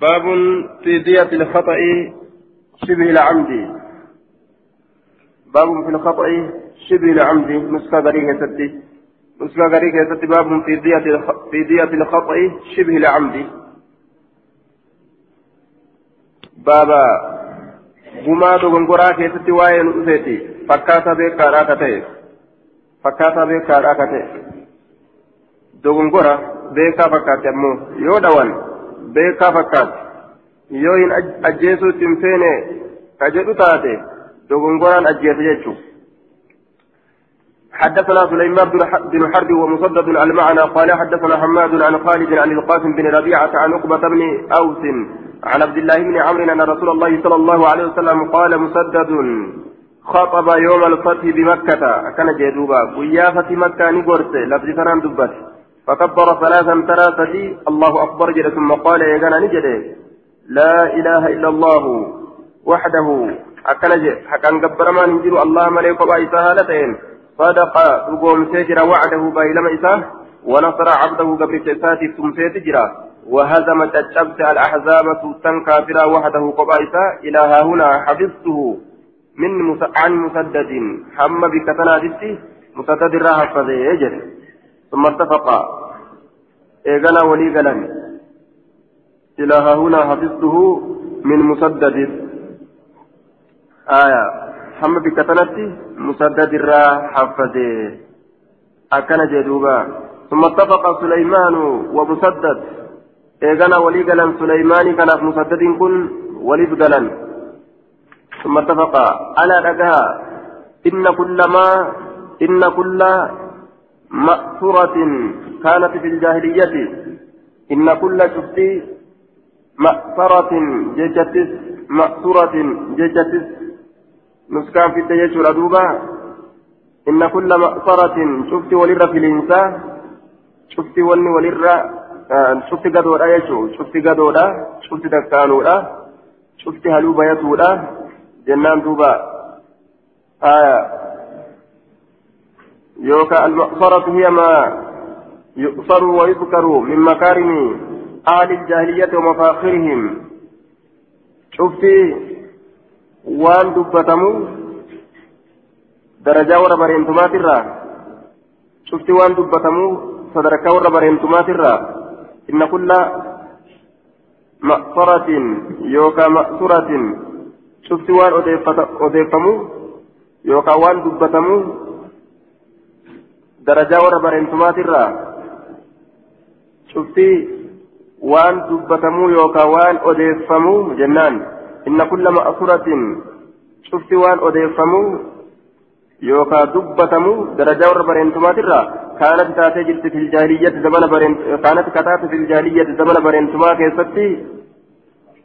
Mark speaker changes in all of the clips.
Speaker 1: باب تيدية الخطأ شبه العمد. باب في الخطأ شبه العمد. نسخة غريقة ستي. نسخة غريقة ستي. باب تيدية الخطأ شبه العمد. بابا بما دوغن قراك ستي. وائن أزيتي فكاتا بي كاراكتي فكاتا بي كاراكتي دوغن قرا بيكا فكاتي أمو يو دوان. Beekaa fakkaate yoo hin ajjeesuutti hin feene ka jedhu taate dogongoraan ajjeese jechuudha. حدثنا سليمان بن حرب ومسدد المعنى قال حدثنا حماد عن خالد عن القاسم بن ربيعة عن عقبة بن أوس عن عبد الله بن عمرو أن رسول الله صلى الله عليه وسلم قال مسدد خطب يوم الفتح بمكة. كان جدوبا ويافة مكة نقرت لفظ فران دبت. فكبر ثلاثا سدي الله أكبر جل ثم قال يا جنا نجد لا إله إلا الله وحده. أكن حكان قبر ما ننجر الله مليك وإساها لتين صدق. رقوم سجر وعده بايلم إساه ونصر عبده قبل سيساتي. ثم سيتجرا وهزم تشبت الأحزاب سلطان كافرا وحده قبائسا إلى ها هنا حفظته. من مس... عن مسدد. حم بكتنا جدي مسدد راح حفظه يجر ثم اتفقا. إيغانا ولي غلن إلى هنا حفظته من مسدد. آية. حم بكتنتي مسدد راح حفظه. أكن جدوبا. ثم اتفق سليمان ومسدد. eegana walii galan suleymaanii kanaaf musaddadiin kun waliif galan ثم اتفقا. على رجاء. إن كل ما إن كل مأثورة كانت في الجاهلية. إن كل شفتي مأثرة ججتس مأثورة ججتس نسكان في التجيش ردوبا إن كل مأثرة شفتي ولر في الإنسان. شفتي ولي ولر cufti gadoodha jechuun cufti gadoodha cufti dakkaanuudha cufti haluu bayatuudha jennaan duuba yookaan almaqsaratu hiya maa yuqsaru wa yuzkaru min makaarimi ahli iljaahiliyyati wa mafaakirihim cufti waan dubbatamu darajaa warra bareentumaatirraa cufti waan dubbatamu sadarkaa warra bareentumaatirraa إن كل مأصرة يوكا مأسورة شفت وان أضيفمو يوكا وان دبتمو درجة ورا برنتمات الرا شفت وان دبتمو يوكا وان أضيفمو جنان إن كل مأسورة شفت وان أضيفمو يوكا دبتمو درجة ورا برنتمات الرا كانت تاتي جلت في الجاهلية زمن برنت كانت كتات في الجاهلية زمن برنتما كيستي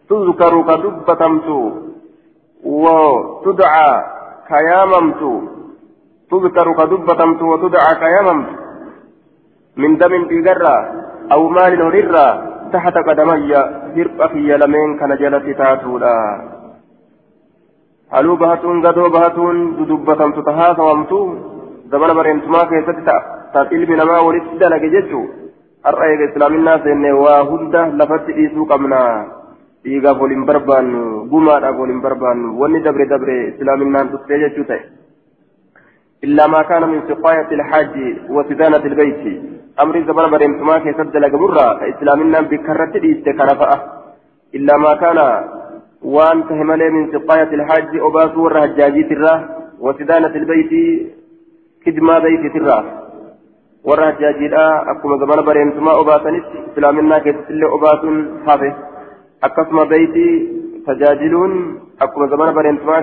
Speaker 1: تذكر كدبتمت وتدعى كياممت تذكر كدبتمت وتدعى كياممت من دم تجرى أو مال هريرة تحت قدمي هرب في لمن كان جلت تاتولا haluu bahatuun gadoo bahatuun dudubbatamtu tahaasawamtu zamana bareentumaa keessatti ta'a taat ilmi namaa walitti dalage jechuu har'a eega islaaminaa seenne waa hunda lafatti dhiisuu qabna dhiigaaf wal hin barbaannu gumaadhaaf wal hin barbaannu wanni dabre dabre islaaminaan dhuftee jechuu إلا ما كان من سقاية الحاج وسدانة البيت. أمر زمان بريمتما كيسد لك برا إسلامنا بكرة إيست كرفأة إلا ما كان وان تهمل من سقاية الحاج أباس ورهجاجي تراه وسدانة البيت كدما بيت تراه warra hajjaajiidha akkuma zamana bareentumaa obaasanitti islaaminaa keessatti illee obaasuun hafe akkasuma beeytii tajaajiluun akkuma zamana bareentumaa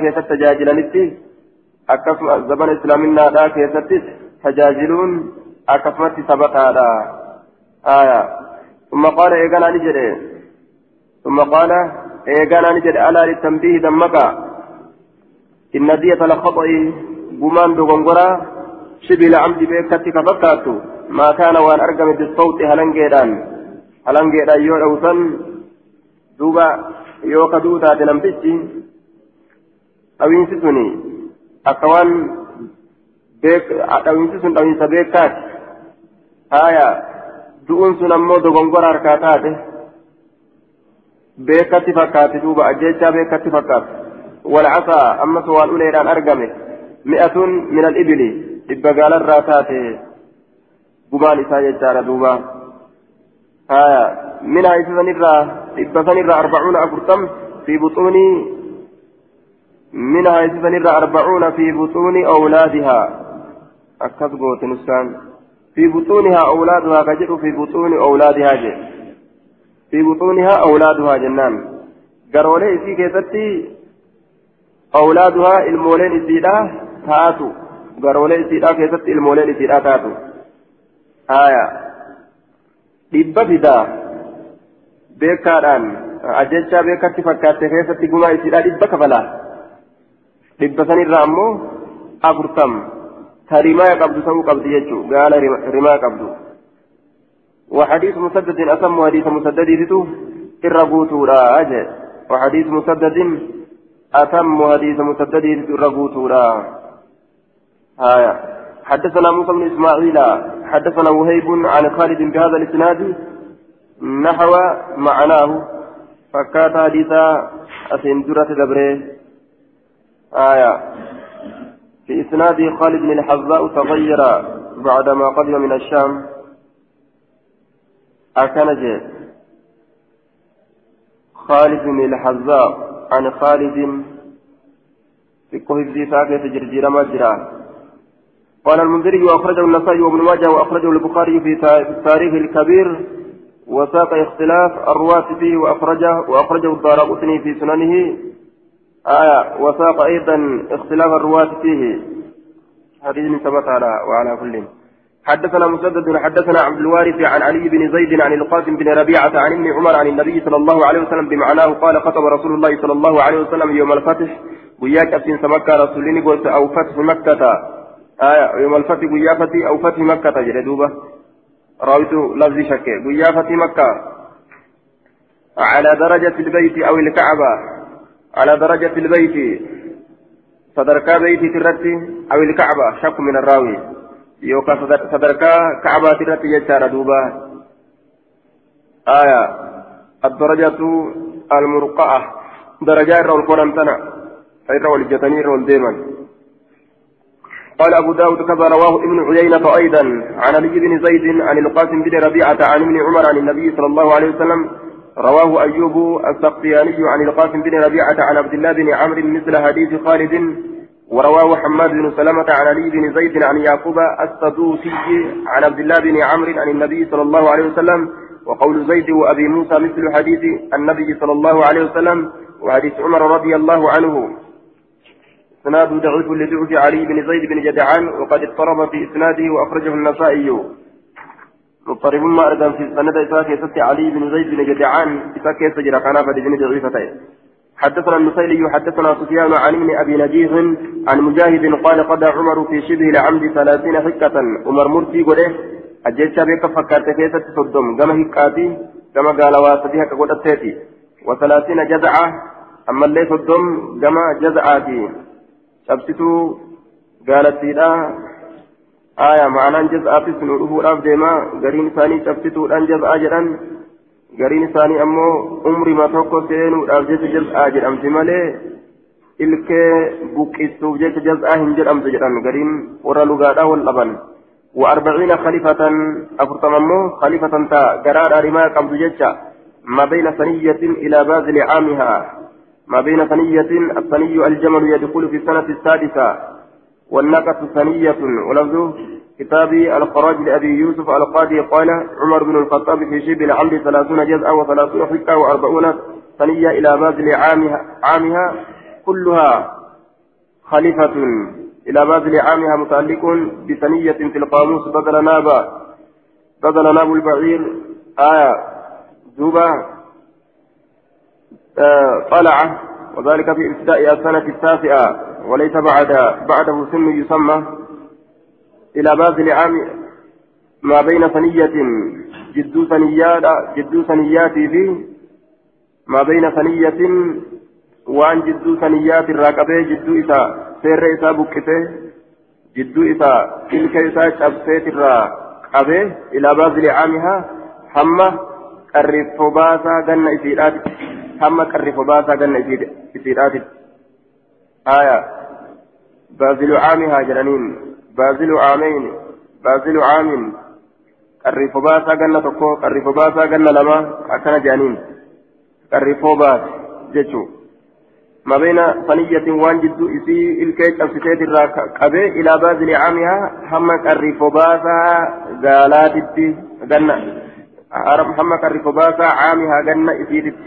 Speaker 1: keessatti tajaajilanitti akkasuma zamana islaaminaadhaa keessattis tajaajiluun akkasumatti sabataadha aya ثم قال إيقانا نجد ثم قال إيقانا نجد ألا للتنبيه دمك. إن دية الخطأ قمان بغنغرة شبه العمد بيكتك فكاتو. ما كان وان أرقم بالصوت هلنجيدان. هلنجيدان يو أوسن دوبا يو كدوتا تنمتشي أو ينسسني أكوان بيك أو ينسسن أو ينسى بيكات آية ammoo dogongora harkaa taate beekatti fakkaati duuba ajjechaa beekatti fakkaatu walcasaa ammas waan uleedhaan argame mi'atun min al-ibili dhibba gaalarraa taate gumaan isaa jechaadha duuba haya minhaa isa sanirraa dhibba sanirraa arbacuuna afurtam fi buxuunii منها يسفن أربعون في بطون أولادها. أكتب نسكان في بطونها أولادها كجر في بطون أولادها جي في بطونها أولادها جنان. قرولي إسي كيستي أولادها المولين إسيدا تاتو. قرولي إسيدا كيستي المولين إسيدا تاتو. آية. dhibba fidaa beekaadhaan ajjechaa beekatti fakkaatte keessatti gumaa isiidhaa dhibba kafalaa dhibba sanirraa ammoo afurtam. Ta rimaa qabdu ta'uu qabdi jechuu gaala rimaa qabdu. وحديث مسدد أسم حديث مسدد إرغوتو لا أجل وحديث مسدد أتم حديث مسدد إرغوتو لا آية حدثنا موسى بن إسماعيل حدثنا وهيب عن خالد بهذا الإسناد نحو معناه فكات حديثا أسندرة دبره آية. في إسناد خالد بن الحذاء تغير بعدما قدم من الشام. أكنج خالد بن الحذاء عن خالد في كهف ساكت جرجير مجرى قال المنذري وأخرجه النسائي وابن ماجه وأخرجه البخاري في التاريخ الكبير. وساق اختلاف الرواة فيه وأخرجه وأخرجه الدار في سننه. آية وساق أيضا اختلاف الرواة فيه. حديث ثبت على وعلى كل. حدثنا مسدد حدثنا عبد الوارث عن علي بن زيد عن القاسم بن ربيعة عن ابن عمر عن النبي صلى الله عليه وسلم بمعناه قال خطب رسول الله صلى الله عليه وسلم يوم الفتح وياك أبسين سمكة رسولين قلت أو فتح مكة. آية يوم الفتح ويافتي أو فتح مكة جلدوبة راويت لفظ شك ويافتي مكة. على درجة البيت أو الكعبة. على درجة البيت. صدركا بيتي ترتي أو الكعبة شك من الراوي. يوكا صدركا كعبة ترتي يجار دوبا. آية. الدرجة المرقعة. درجة الرول قرنتنا الرول الجتني الرول ديما قال أبو داود كذا رواه ابن عيينة أيضا. عن علي بن زيد عن القاسم بن ربيعة عن ابن عمر عن النبي صلى الله عليه وسلم رواه أيوب السقطياني عن القاسم بن ربيعة عن عبد الله بن عمرو مثل حديث خالد ورواه حماد بن سلمة عن علي بن زيد عن يعقوب السدوسي عن عبد الله بن عمرو عن النبي صلى الله عليه وسلم وقول زيد وأبي موسى مثل حديث النبي صلى الله عليه وسلم وحديث عمر رضي الله عنه. إسناد ضعيف لضعف علي بن زيد بن جدعان وقد اضطرب في إسناده وأخرجه النسائي. مضطرب ما أردن في سند إساء ست علي بن زيد بن جدعان إساء كيس جرى كان فدجن ضعيفتين حدثنا النسيلي حدثنا سفيان عن ابن أبي نجيح عن مجاهد قال قضى عمر في شبه العمد ثلاثين حكة عمر مرتي قده أجيتش بك فكرت كيسة صدم كما هكاتي كما قال واسدها كقول وثلاثين جزعة أما اللي صدم كما جزعاتي شبستو قالت لا آية معنى جزء في سنوره الأف ديما قرين ثاني شبستو أن جزء جدا قرين ثاني أمو عمري ما توقع سينو الأف جزء جدا أمتي مالي. ilkee buqqisuuf jecha jaz'aa hin jedhamtu jedhan gariin warra lugaadhaa wal dhaban وأربعين خليفة أفرطم خليفة تا قرار رما قبض جتة ما بين ثنية إلى باذل عامها. ما بين ثنية الثني الجمل يدخل في السنة السادسة. والناقة ثنية. ولفظ كتاب الخراج لأبي يوسف القاضي قال عمر بن الخطاب في شبه العمد ثلاثون جزءا وثلاثون حكة وأربعون ثنية إلى باذل عامها, عامها. كلها خليفة. إلى باذل عامها متعلق بثنية في القاموس. بدل نابا بدل ناب البعير. آية زوبا آه طلع وذلك في ابتداء السنة التاسعة. وليس بعد بعده سن يسمى إلى باب العام ما بين ثنية جدو ثنيات جدو ثنيات في ما بين ثنية وان جدو ثنيات الراكبة جدو إسا سير إسا بكتة جدو إسا تلك إسا شبسيت الراكبة إلى باب عامها حمى الرفوباسا جنة إسيرات هم قرف باسا قلنا إسيرات آية بازل عامها جرانين بازل عامين بازل عام قرف باسا قلنا تقو قرف باسا قلنا لما أكنا جانين. قرف باس جتشو ما بين صنية وان جدو إسي إلكيت أبسيتيت الراكبة إلى بازل عامها هم قرف باسا قالات قلنا. هم قرف باسا عامها قلنا إسيرت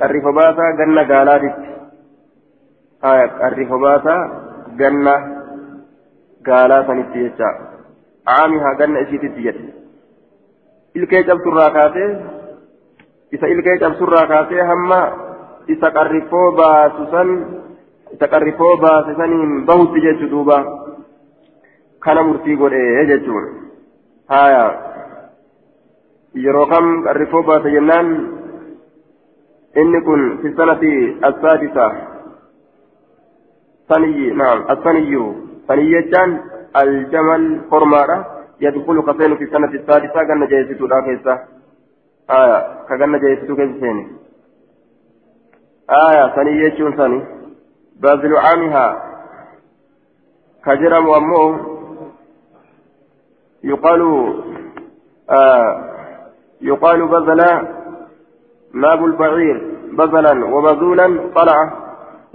Speaker 1: قرف باسا قلنا قالات qarri hobaasaa ganna gaalaa sanitti jecha caamihaa ganna isiititti jedhe ilkee cabsurraa kaasee isa ilkee cabsurraa kaasee hamma isa qarrifoo baasu san isa qarrifoo baase saniin bahutti jechu duuba kana murtii godhee jechuun haya yeroo kam qarrifoo baase jennaan inni kun fi sanati assaadisa ثني نعم الثني ثني جان الجمل فرمارة يدخل كفين في السنة السادسة كان جيسيتو لا كيسا آية كان جيسيتو كيسين آية ثني جون ثني باذل عامها كجرم وأمه يقال آه يقال بذل ناب البعير بذلا وبذولا طلعه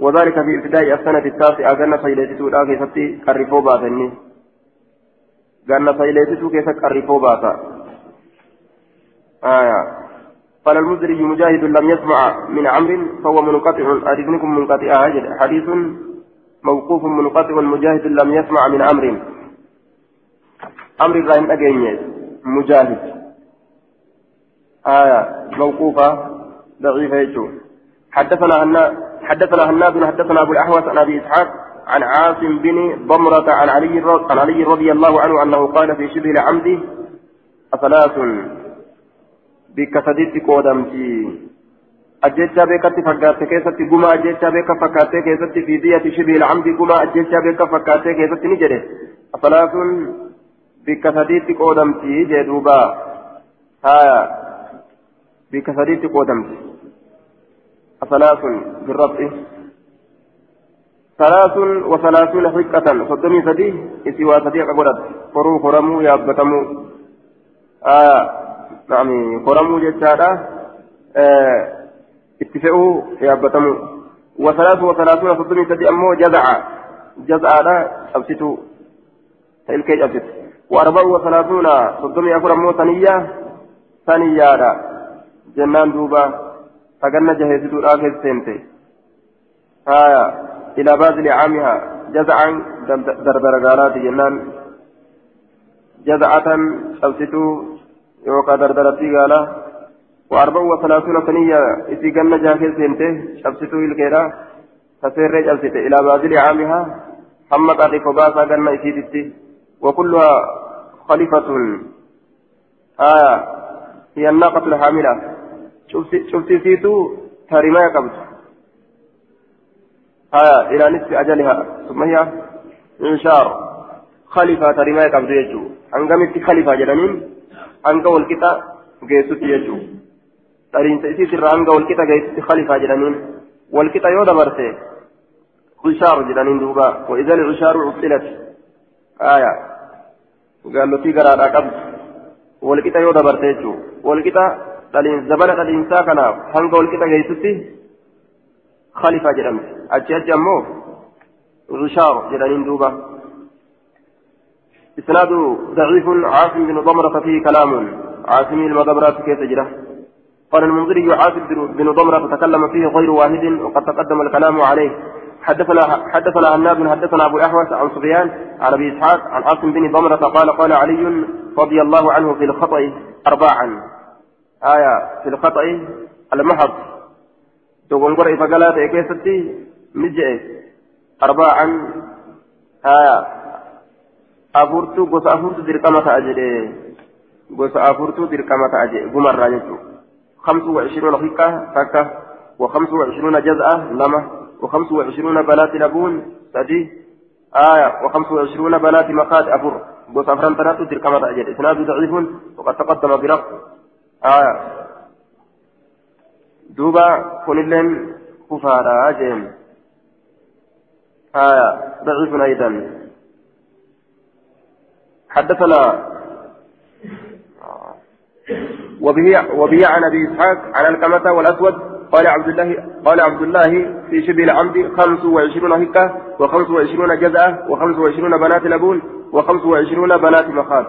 Speaker 1: وذلك في ابتداء السنة التاسعة كان فيلتتو لا كيفتي قرفو باتني. كان فيلتتو كيف قرفو باتا. آية. قال المزري مجاهد لم يسمع من عمرو فهو منقطع. حديثكم منقطع أجل حديث موقوف منقطع. مجاهد لم يسمع من عمرو. عمرو إبراهيم أجيني. مجاهد. آية. موقوفة ضعيفة يجو. حدثنا أن حدثنا هناد حدثنا أبو الأحوص عن أبي إسحاق عن عاصم بن ضمرة عن علي عن علي رضي الله عنه أنه قال في شبه العمد أثلاث. بكسدت قودمتي أجيتشا بك فكاتي كيستي قما أجيتشا بك فكاتي كيستي في دية شبه العمد قما أجيتشا بك فكاتي كيستي نجري. أثلاث. بكسدت قودمتي جدوبا. ها. بكسدت قودمتي ثلاث بالرفع. ثلاث وثلاثون حقة. صدمي سدي إسوا سدي قبرت فرو فرمو يابتمو. آه نعم فرمو جتارا آه اتفقوا يابتمو. وثلاث وثلاثون صدمي سدي أمو جزع. جزع لا أبسطوا تلك أبسط؟ وأربع وثلاثون صدمي أفر أمو ثنية. ثنية جنان دوبا. فقلنا جهزتو الآخر سنتي آية إلى باذل عامها جزعا دربر قالات جنان جزعة أبسطو يوقع دردرتي قالا وأربع وثلاثون سنية إذا قلنا جاهز سنتي أبسطو الكيرا فسير أبسط إلى باذل عامها هم قرف باسا قلنا إسيدتي وكلها خليفة آية هي الناقة الحاملة شفتيسيتو تاريما قبض ها إلى نصف أجلها ثم هي إنشار خليفة تاريما قبض يجو أنقمت خليفة جلنين أنقا والكتا قيسوت يجو تارين تأسيس الرأنقا والكتا قيسوت خليفة جلنين والكتا يودا برسي عشار جلنين دوبا وإذا العشار عطلت آية قال له في قرار قبض والكتا يودا برسي والكتا zabana dhaliinsaa kanaaf hanga walqixa geessutti khalifa jedhamti. Achi achi ammoo rushaar jedhaniin duuba. إسناد ضعيف عاصم بن ضمرة فيه كلام عاصم المغبرات كيف جرى قال المنذري عاصم بن ضمرة تكلم فيه غير واحد وقد تقدم الكلام عليه حدثنا حدثنا عناب حدثنا ابو الاحوص عن سفيان عن ابي اسحاق عن عاصم بن ضمرة قال قال علي رضي الله عنه في الخطأ أرباعا آية في الخطأ المحض تقول فقالات كيستي مجئ. أربعا. آية. أفرتو قص أفرتو درقمة أجل قص أفرتو درقمة أجل قمر راجتو خمس وعشرون حقة فكة وخمس وعشرون جزءة لمة وخمس وعشرون بنات لبون سدي. آية. وخمس وعشرون بنات مقاد أفر. قص أفران تناتو درقمة أجل إسناد ضعيف. وقد تقدم برق. آية دوبا كن كفارا جيم. آية ضعيف أيضا. حدثنا. وبه وبه عن أبي إسحاق عن الكمة والأسود قال عبد الله قال عبد الله في شبه العمد 25 هكة و25 جزعة و25 بنات لبون و25 بنات مخاض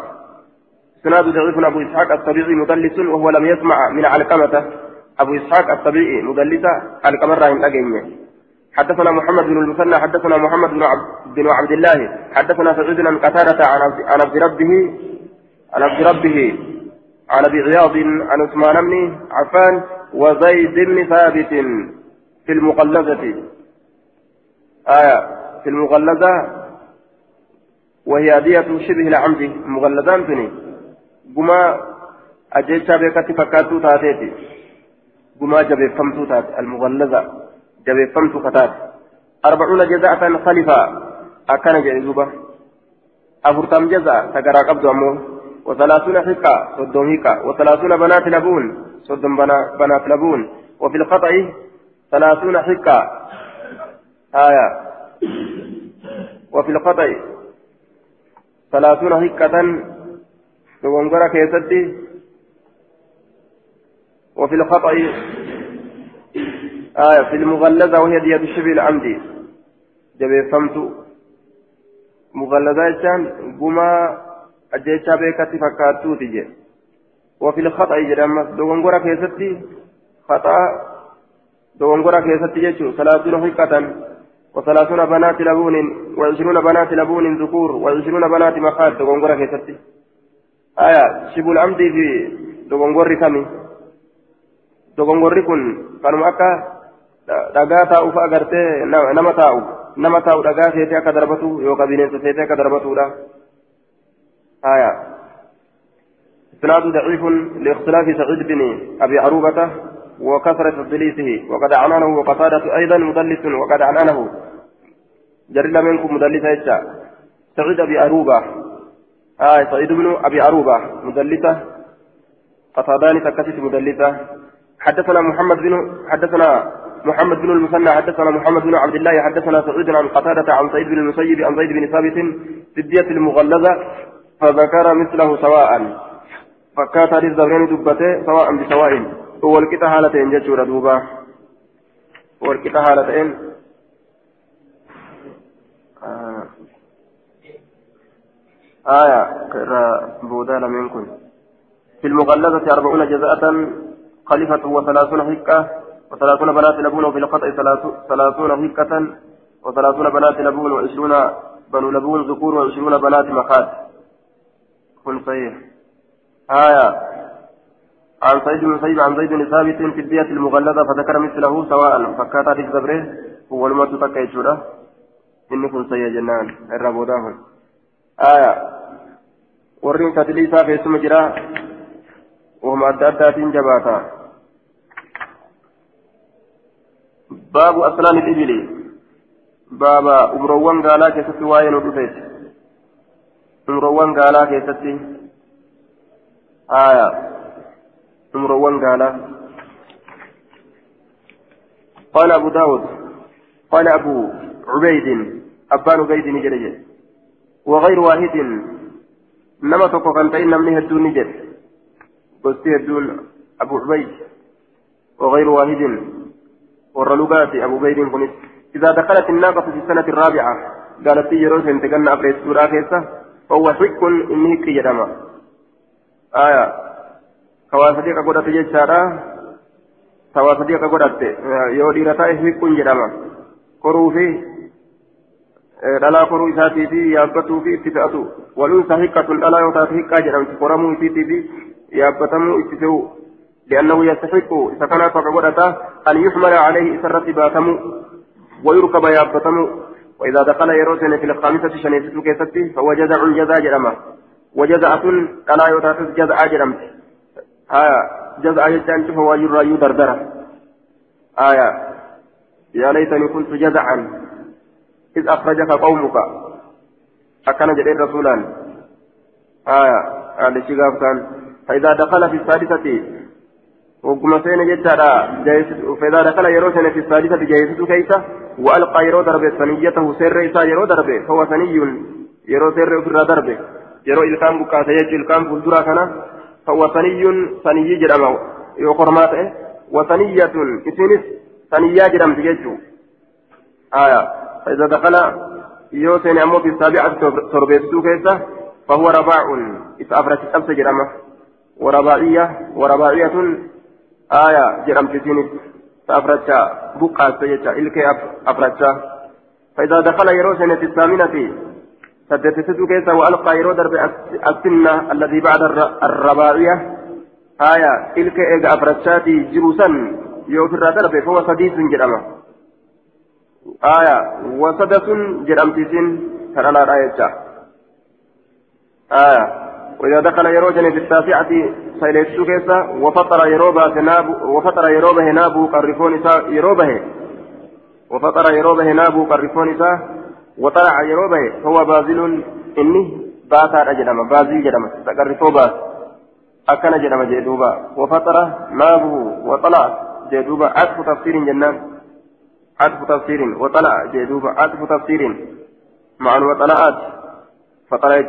Speaker 1: سناد ضعيف أبو إسحاق الطبيعي مدلس وهو لم يسمع من علقمة. أبو إسحاق الطبيعي مدلس علقمة راهن اجنيه حدثنا محمد بن المثنى حدثنا محمد بن عبد, بن عبد الله حدثنا سعيد بن قتادة عن عبد ربه عن عبد ربه عن أبي عياض عن عثمان بن عفان وزيد بن ثابت في المقلدة آية في المغلظة. وهي دية شبه العمد. مغلظان تني أجيشا بكتي فكاتو تاتيتي بما جبه فمتو تات المغلظة جبه فمتو كتات أربعون جزاء خلفا أكان جئزوبة أفرتم جزاء تقرى قبض أمو وثلاثون حقة صدوم حقة وثلاثون بنات لبون صدوم بنات لبون وفي القطع ثلاثون حقة آية وفي القطع ثلاثون حقة دوغنغرة كيستي وفي الخطأ آية في المغلظة وهي دية الشبه العمدي جبه فمت مغلظة جان قما ajjechaa beekatti fakkaattuuti je وفي الخطأ جرامس دوغنغورا كيستي خطأ دوغنغورا كيستي جيتشو ثلاثون حقة وثلاثون بنات لبون وعشرون بنات لبون ذكور وعشرون بنات مخاد دوغنغورا كيستي. آية شبو العمد في دوغنغوري كمي دوغنغوري كن كانوا أكا dhagaa taa'uuf agartee nama taa'u. Nama taa'u dhagaa seetee akka darbatu yookaan bineensa seetee akka darbatuudha. آية إسناد ضعيف لاختلاف سعيد بن أبي عروبة وكثرة تدليسه وقد عنانه وقتادة أيضا مدلس وقد عنانه جرد منكم مدلس سعيد أبي عروبة آية سعيد بن أبي عروبة مدلسة. قتادان تكتت مدلسة. حدثنا محمد بن حدثنا محمد بن المثنى حدثنا محمد بن عبد الله حدثنا سعيد عن قتادة عن سعيد بن المسيب عن زيد بن ثابت في الدية المغلظة فذكر مثله سواء. فكات دبرين دبته سواء بسواء. هو الكتا حالتين جتشورا دوبا. هو الكتا حالتين آه. آية كرا بودالا منكم في المغلظة أربعون جزاءة خليفة وثلاثون حكة وثلاثون بنات لبون وفي القطع ثلاثون حكة وثلاثون بنات لبون وعشرون بنو لبون ذكور وعشرون بنات مخاد كن صحيح. آية. عن سعيد بن سعيد عن زيد بن ثابت في البيئة المغلظة فذكر مثله سواء فكات حديث دبره هو الموت تكيشوره إني كن صحيح جنان الرابوداه آية ورين تدليسا في اسم جرا وهم أدى جباتا باب أسنان الإبل بابا أمروان قالا كيست واين ودفيت umroowwan gaalaa keessatti. Aya. Umroowwan gaalaa. قال أبو داود قال أبو عبيد أبان عبيد نجد وغير واحد. نما تقو كان تين نمني نجد. قلت هدون أبو عبيد. وغير واحد. ورلوغات أبو عبيد كنت إذا دخلت الناقة في السنة الرابعة قالت يروس أنت قلنا أبريد سورة كيسة. فهو حق إني كي يدما آية. كواسديك قدرت جيشارا كواسديك قدرت يودي رتاي حق جدما كروفي. Dhalaa koruu isaatii fi yaabbatuu fi itti fe'atu. Waluunsa hiqqatun dhalaa yoo taate hiqqaa jedhamti qoramuu isiitii fi yaabbatamuu itti fe'u. لأنه يستحق إذا كان فقد أن يحمل عليه إسرة باتم ويركب يابتم وإذا دخل يروسن في الخامسة شنيسة كيستي فهو جزع جزاء جرمة وجزعة ألا يتاسس جزاء جرمت آية جزاء يجان شوف هو يرى يدردرة آية يا ليتني كنت جزعا إذ أخرجك قومك. أكن جديد رسولا. آية. قال شغاف كان فإذا دخل في السادسة وقم سين جتارا فإذا دخل يرو سنة في الثالثة جايزته كيسة. وألقى يرو دربه. ثنيته سر إسا يرو دربه. فهو ثني يرو سر في دربه يرو إلقام بكاتا يجي إلقام فلدرا كان. فهو ثني ثني جرمه يقرمات وثنية. إسنس ثنيا جرم تججو آية. فإذا دخل يوسين أمو في السابعة تربيته كيسة فهو رباع إذا أفرت أبس جرمه ورباعية ورباعية آية جرم تسيني فأفرتشا بقى سيجا إلكي أفرتشا فإذا دخل يروسين في الثامنة سدتتو كيسا وألقى يرو درب السنة الذي بعد الرباعية. آية إلكي إيجا أفرتشاتي جروسا يوفر درب فهو سديس جرمه آية وسدس جرم تسين ترى آية وإذا دخل يروجن في التاسعة سيلتشو كيسا وفطر يروبا نابو وفطر يروبه نابو قرفون يروبه وفطر يروبه نابو قرفون وطلع يروبه هو بازل إني باتا أجدم بازل جدم تقرفو باس أكن جدم جدوبا وفطر نابو وطلع جدوبا عطف تفسير جنان عطف تفسير وطلع جدوبا عطف تفسير مع وطلعات فطلع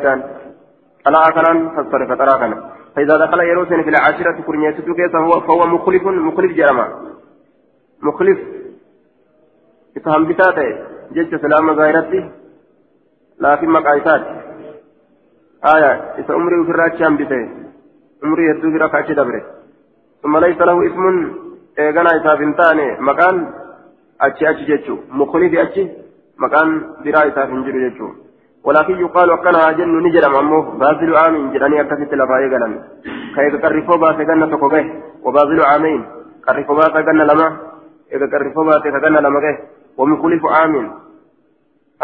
Speaker 1: طلع كنان فسر فطلع كنان. فإذا دخل يروسن في العاشرة كرنيته كيسا هو فهو مخلف مخلف جرما. مخلف. إفهم بتاته. جيش سلام ظاهرتي لكن مقايسات آية. إذا أمري في الراتشام بته أمري يدو ركعة دبره. ثم ليس له اسم إيغانا إذا فنتاني مكان أتشي أتشي جيشو مخلف أتشي مكان برا إذا فنجر جيشو ولكن يقال وكان جن نجرم أمه بازل عام جراني أكثت لفاية قلم كيف قرفوا باس جنة تقوبه وبازل عامين قرفوا باس جنة لما إذا قرفوا باس جنة لما جه ومخلف عام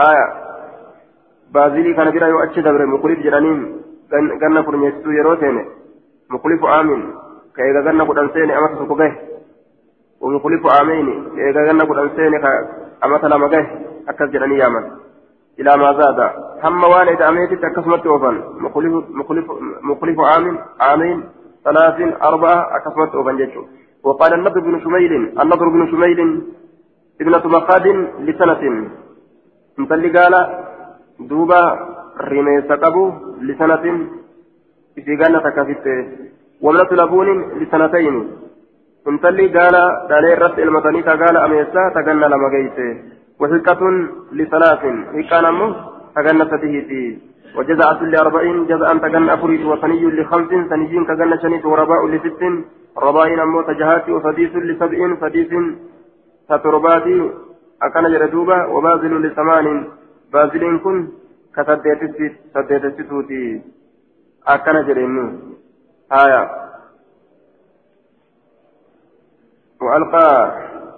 Speaker 1: آية يؤتش دبر مخلف جرانين جنة فرميستو يروتين مخلف عام كيف جنة قدن سيني أمت تقوبه ومخلف عامين كيف جنة قدن سيني أمت لما جه أكثت جراني يامن إلى ما زاد. هم والد أميت أكسمت أوفن. مخلف مخلف مخلف عام عامين ثلاث أربعة أكسمت أوفن جيتشو. وقال النضر بن شميل النضر بن شميل ابنة مخاد لسنة. انتلي قال دوبا رميس قبو لسنة. في قالة كفت وابنة لبون لسنتين. انتلي قال دالي الرس المتني قال أميسا تقنى لما قيته وحكة لثلاث حكان أمه تغنى ستهيتي وجزعة لأربعين جزءا تغنى أفريت وثني لخمس ثنيين تغنى شنيت ورباء لست ربائن أمه تجهات وسديس لسبع سديس ستربات أكن جردوبة وبازل لثمان بازل كن كسديت ستوتي أكن جرينو آية وألقى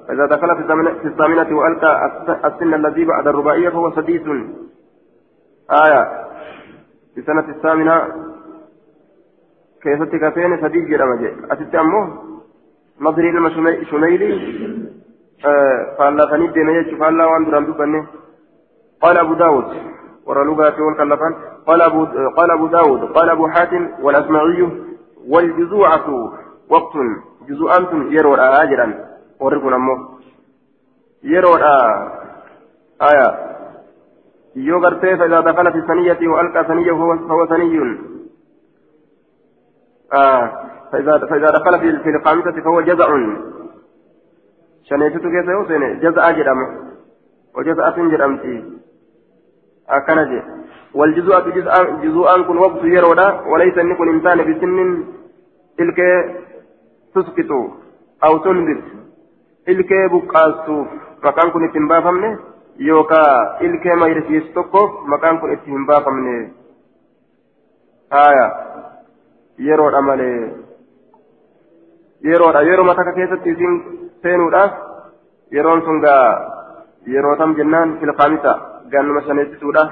Speaker 1: فإذا دخل في الثامنة وألقى السن الذي بعد الرباعية فهو سديس آية. في سنة الثامنة كيف تكفين سديس جرمجي أتت أمه نظري لما شميلي. آه فالله فنيد دينا فالله وان درام دبنه قال أبو داود ورلوغاته والكلفان قال أبو قال أبو داود قال أبو حاتم والأسمعي والجزوعة وقت جزوء يروى آجرا warri kun ammoo yeroodha. Aya. Yoo gartee فإذا دخل في الثنية وألقى ثنية فهو ثني آه فإذا دخل في الخامسة فهو جزع شنيتو كيف يوسين جزع جرم وجزعة جرمتي أكنجي والجزوءة جزء جزءان كن وقت يرودا وليس نكون إنسان بسن تلك تسقط أو تنبت ilkee buqqaastuuf maqaan kun itti hin baafamne yookaan ilkee mayrisiisu tokkoof maqaan kun itti hin baafamne haaya yeroodha malee yeroodha yeroo mataa keessatti isin seenuudhaaf yeroon sun gaa yeroo tam jennaan filqaamisa gannuma shaneessisuudha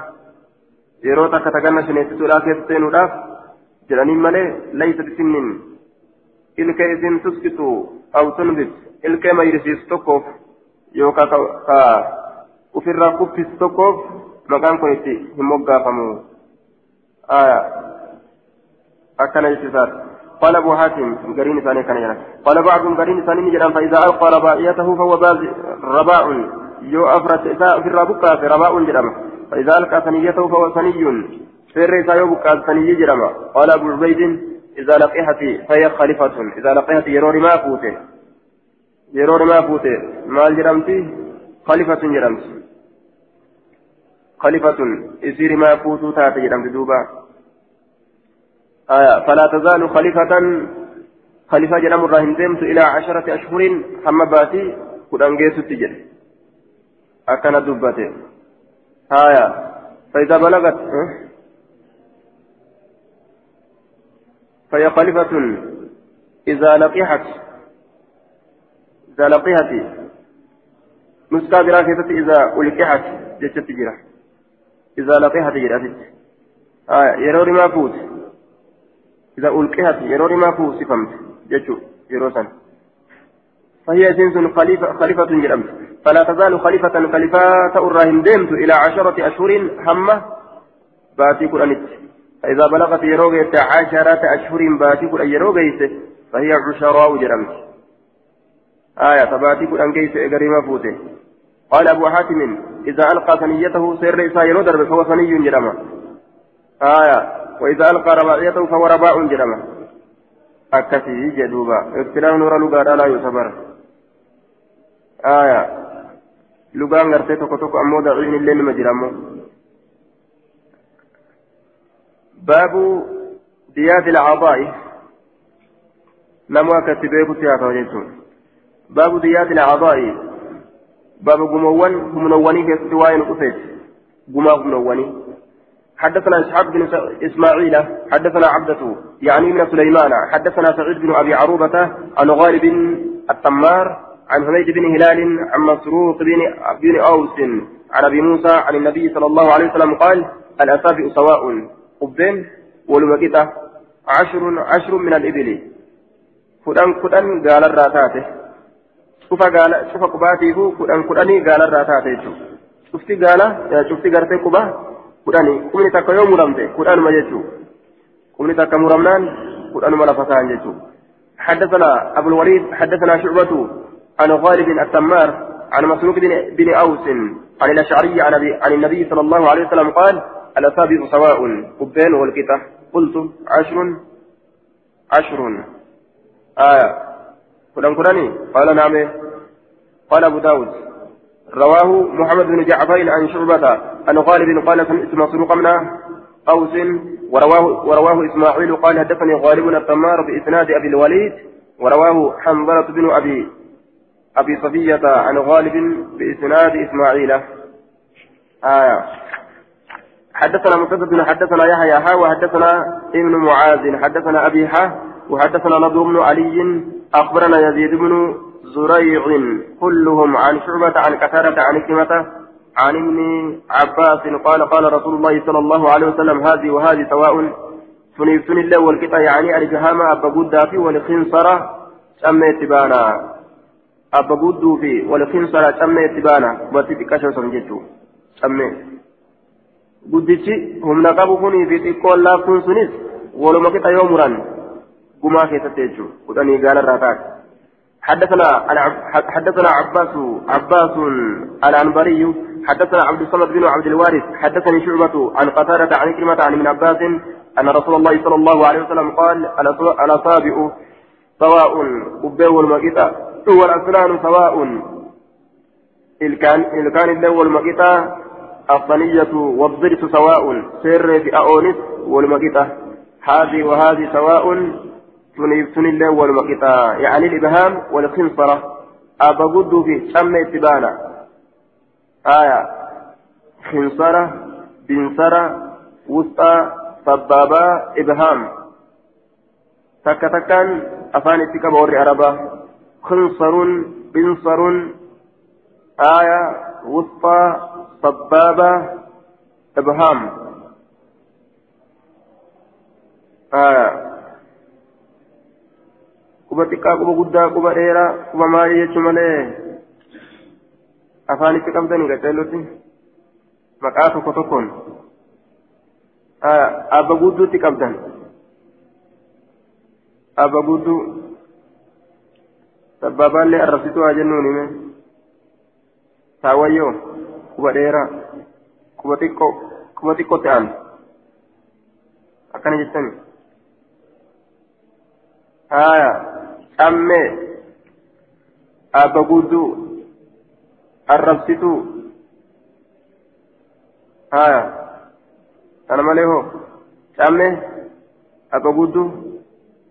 Speaker 1: yeroo takka taganna shaneessisuudhaa keessa seenuudhaaf jedhaniin malee laysa bisinnin ilkee isin tuskitu aw tunbit ilkee mayrisiisu tokkoof yookaan ka ofirraa kuffisu tokkoof maqaan kun itti hin moggaafamu akkana jechisaadha قال أبو حاتم قرين ثاني كان يرى. قال بعضهم قرين ثاني نجرا فإذا ألقى رباعيته فهو باز رباع يو أفرت في الربقة في رباع جرما فإذا ألقى ثنيته فهو ثني الرئيسة يبقى ثني جرما قال أبو عبيد إذا لقيت فهي خليفة. إذا لقيت يرور ما فوته يرور ما فوته مال جرمتي خليفة جرمت. خليفة. يصير ما فوتو تات جرمت دوبا. آية فلا تزال خليفة. خليفة جرم الراهن ديمت إلى عشرة أشهر. حمى باتي قد أنجيت التجر أكن دبته آية فإذا بلغت فهي خليفة إذا لقحت إذا لقحت نسكا براكزة إذا ألقحت جتت جرا إذا لقحت جرا آه يروري ما فوت. إذا ألقحت يروري ما فوت سفمت جتشو يروسا فهي جنس خليفة خليفة جرمت فلا تزال خليفة خليفة الراهن ديمت إلى عشرة أشهر همة باتي قرانت فإذا بلغت يروغيت عشرة أشهر باتي قرآن يروغيت فهي عشراء جرمت آية فباتي قرآن كيس إقريما فوته. قال أبو حاتم إذا ألقى ثنيته سير إسا يرودر فهو ثني جرما آية وإذا ألقى رباعيته فهو رباع جرما أكثي جدوبا. اختلاف نور لغة لا يصبر آية. لغة غرتي توكو توكو أمو دعين اللين مجرمو باب ديات الأعضاء. نموا كتبه كتياتا باب ديات الأعضاء. باب قموان قمنواني في استواء قفيت قما قمنواني. حدثنا إسحاق بن إسماعيل حدثنا عبدته يعني من سليمان حدثنا سعيد بن أبي عروبة عن غالب التمار عن حميد بن هلال عن مسروق بن بن أوس عن أبي موسى عن النبي صلى الله عليه وسلم قال الأصابع سواء. قبين ولمكتا عشر عشر من الإبل كدن كدن قال الراتاته شوف قال شوف قباتيه كدن كدني قال الراتاته شفتي قال شفتي قرتي قبا كدني كمني تكا يوم مرمته كدن ما جتشو كمني تكا مرمنان كدن ما لفتان جتشو حدثنا أبو الوليد حدثنا شعبة عن غالب التمار عن مسروق بن أوس عن الأشعري عن النبي صلى الله عليه وسلم قال الأصابع سواء قبين والكتة قلت عشر عشر آية. كلام كلاني؟ قال نعم. قال أبو داود. رواه محمد بن جعفر عن شعبة عن غالب قال سمعت مسروق من أوس ورواه ورواه إسماعيل قال حدثني غالب التمار بإسناد أبي الوليد ورواه حنظلة بن أبي أبي صفية عن غالب بإسناد إسماعيل. آية. حدثنا مسدد حدثنا يحيى ها وحدثنا ابن معاذ حدثنا أبي ها وحدثنا نضر بن علي أخبرنا يزيد بن زريع كلهم عن شعبة عن كثرة عن كلمة عن ابن عباس قال قال رسول الله صلى الله عليه وسلم هذه وهذه سواء سنيفتن الله والقطع يعني الجهام أبا قدا في والخنصرة سميت بانا أبا قدو في والخنصرة سميت بانا وتتكشف سمجتو سميت guddichi humna qabu kunii fi xiqqoon laaftuun sunis waluma qixa yoo muran gumaa keessatti jechuudha kudhanii gaalarraa taate. حدثنا حدثنا عباس عباس العنبري حدثنا عبد الصمد بن عبد الوارث حدثني شعبة عن قتادة عن كلمة عن ابن عباس أن رسول الله صلى الله عليه وسلم قال الأصابع سواء قبه والمقيتة والأسنان سواء الكان الكان اللو والمقيتة الصنية والضرس سواء سر في أونس والمقطة هذه وهذه سواء تنيفتن الله والمقطة يعني الإبهام والخنصرة. قد في شم اتبانا آية. خنصرة بنصرة وسطى سبابة إبهام. تكا تكان أفاني تكا بوري عربة. خنصر بنصر. آية. وسطى صبابة إبهام آه quba xiqqaa quba guddaa quba dheeraa quba maalii jechuun malee afaanitti qabdanii gaceellotti maqaa tokko tokkoon abba gudduutti qabdan أبا قدو سبابان لي أرسيتو أجنوني من تيكو كوبا تيكو تان أكنا جتني آية أمي أبا قدو أرسيتو آية أنا مالي أمي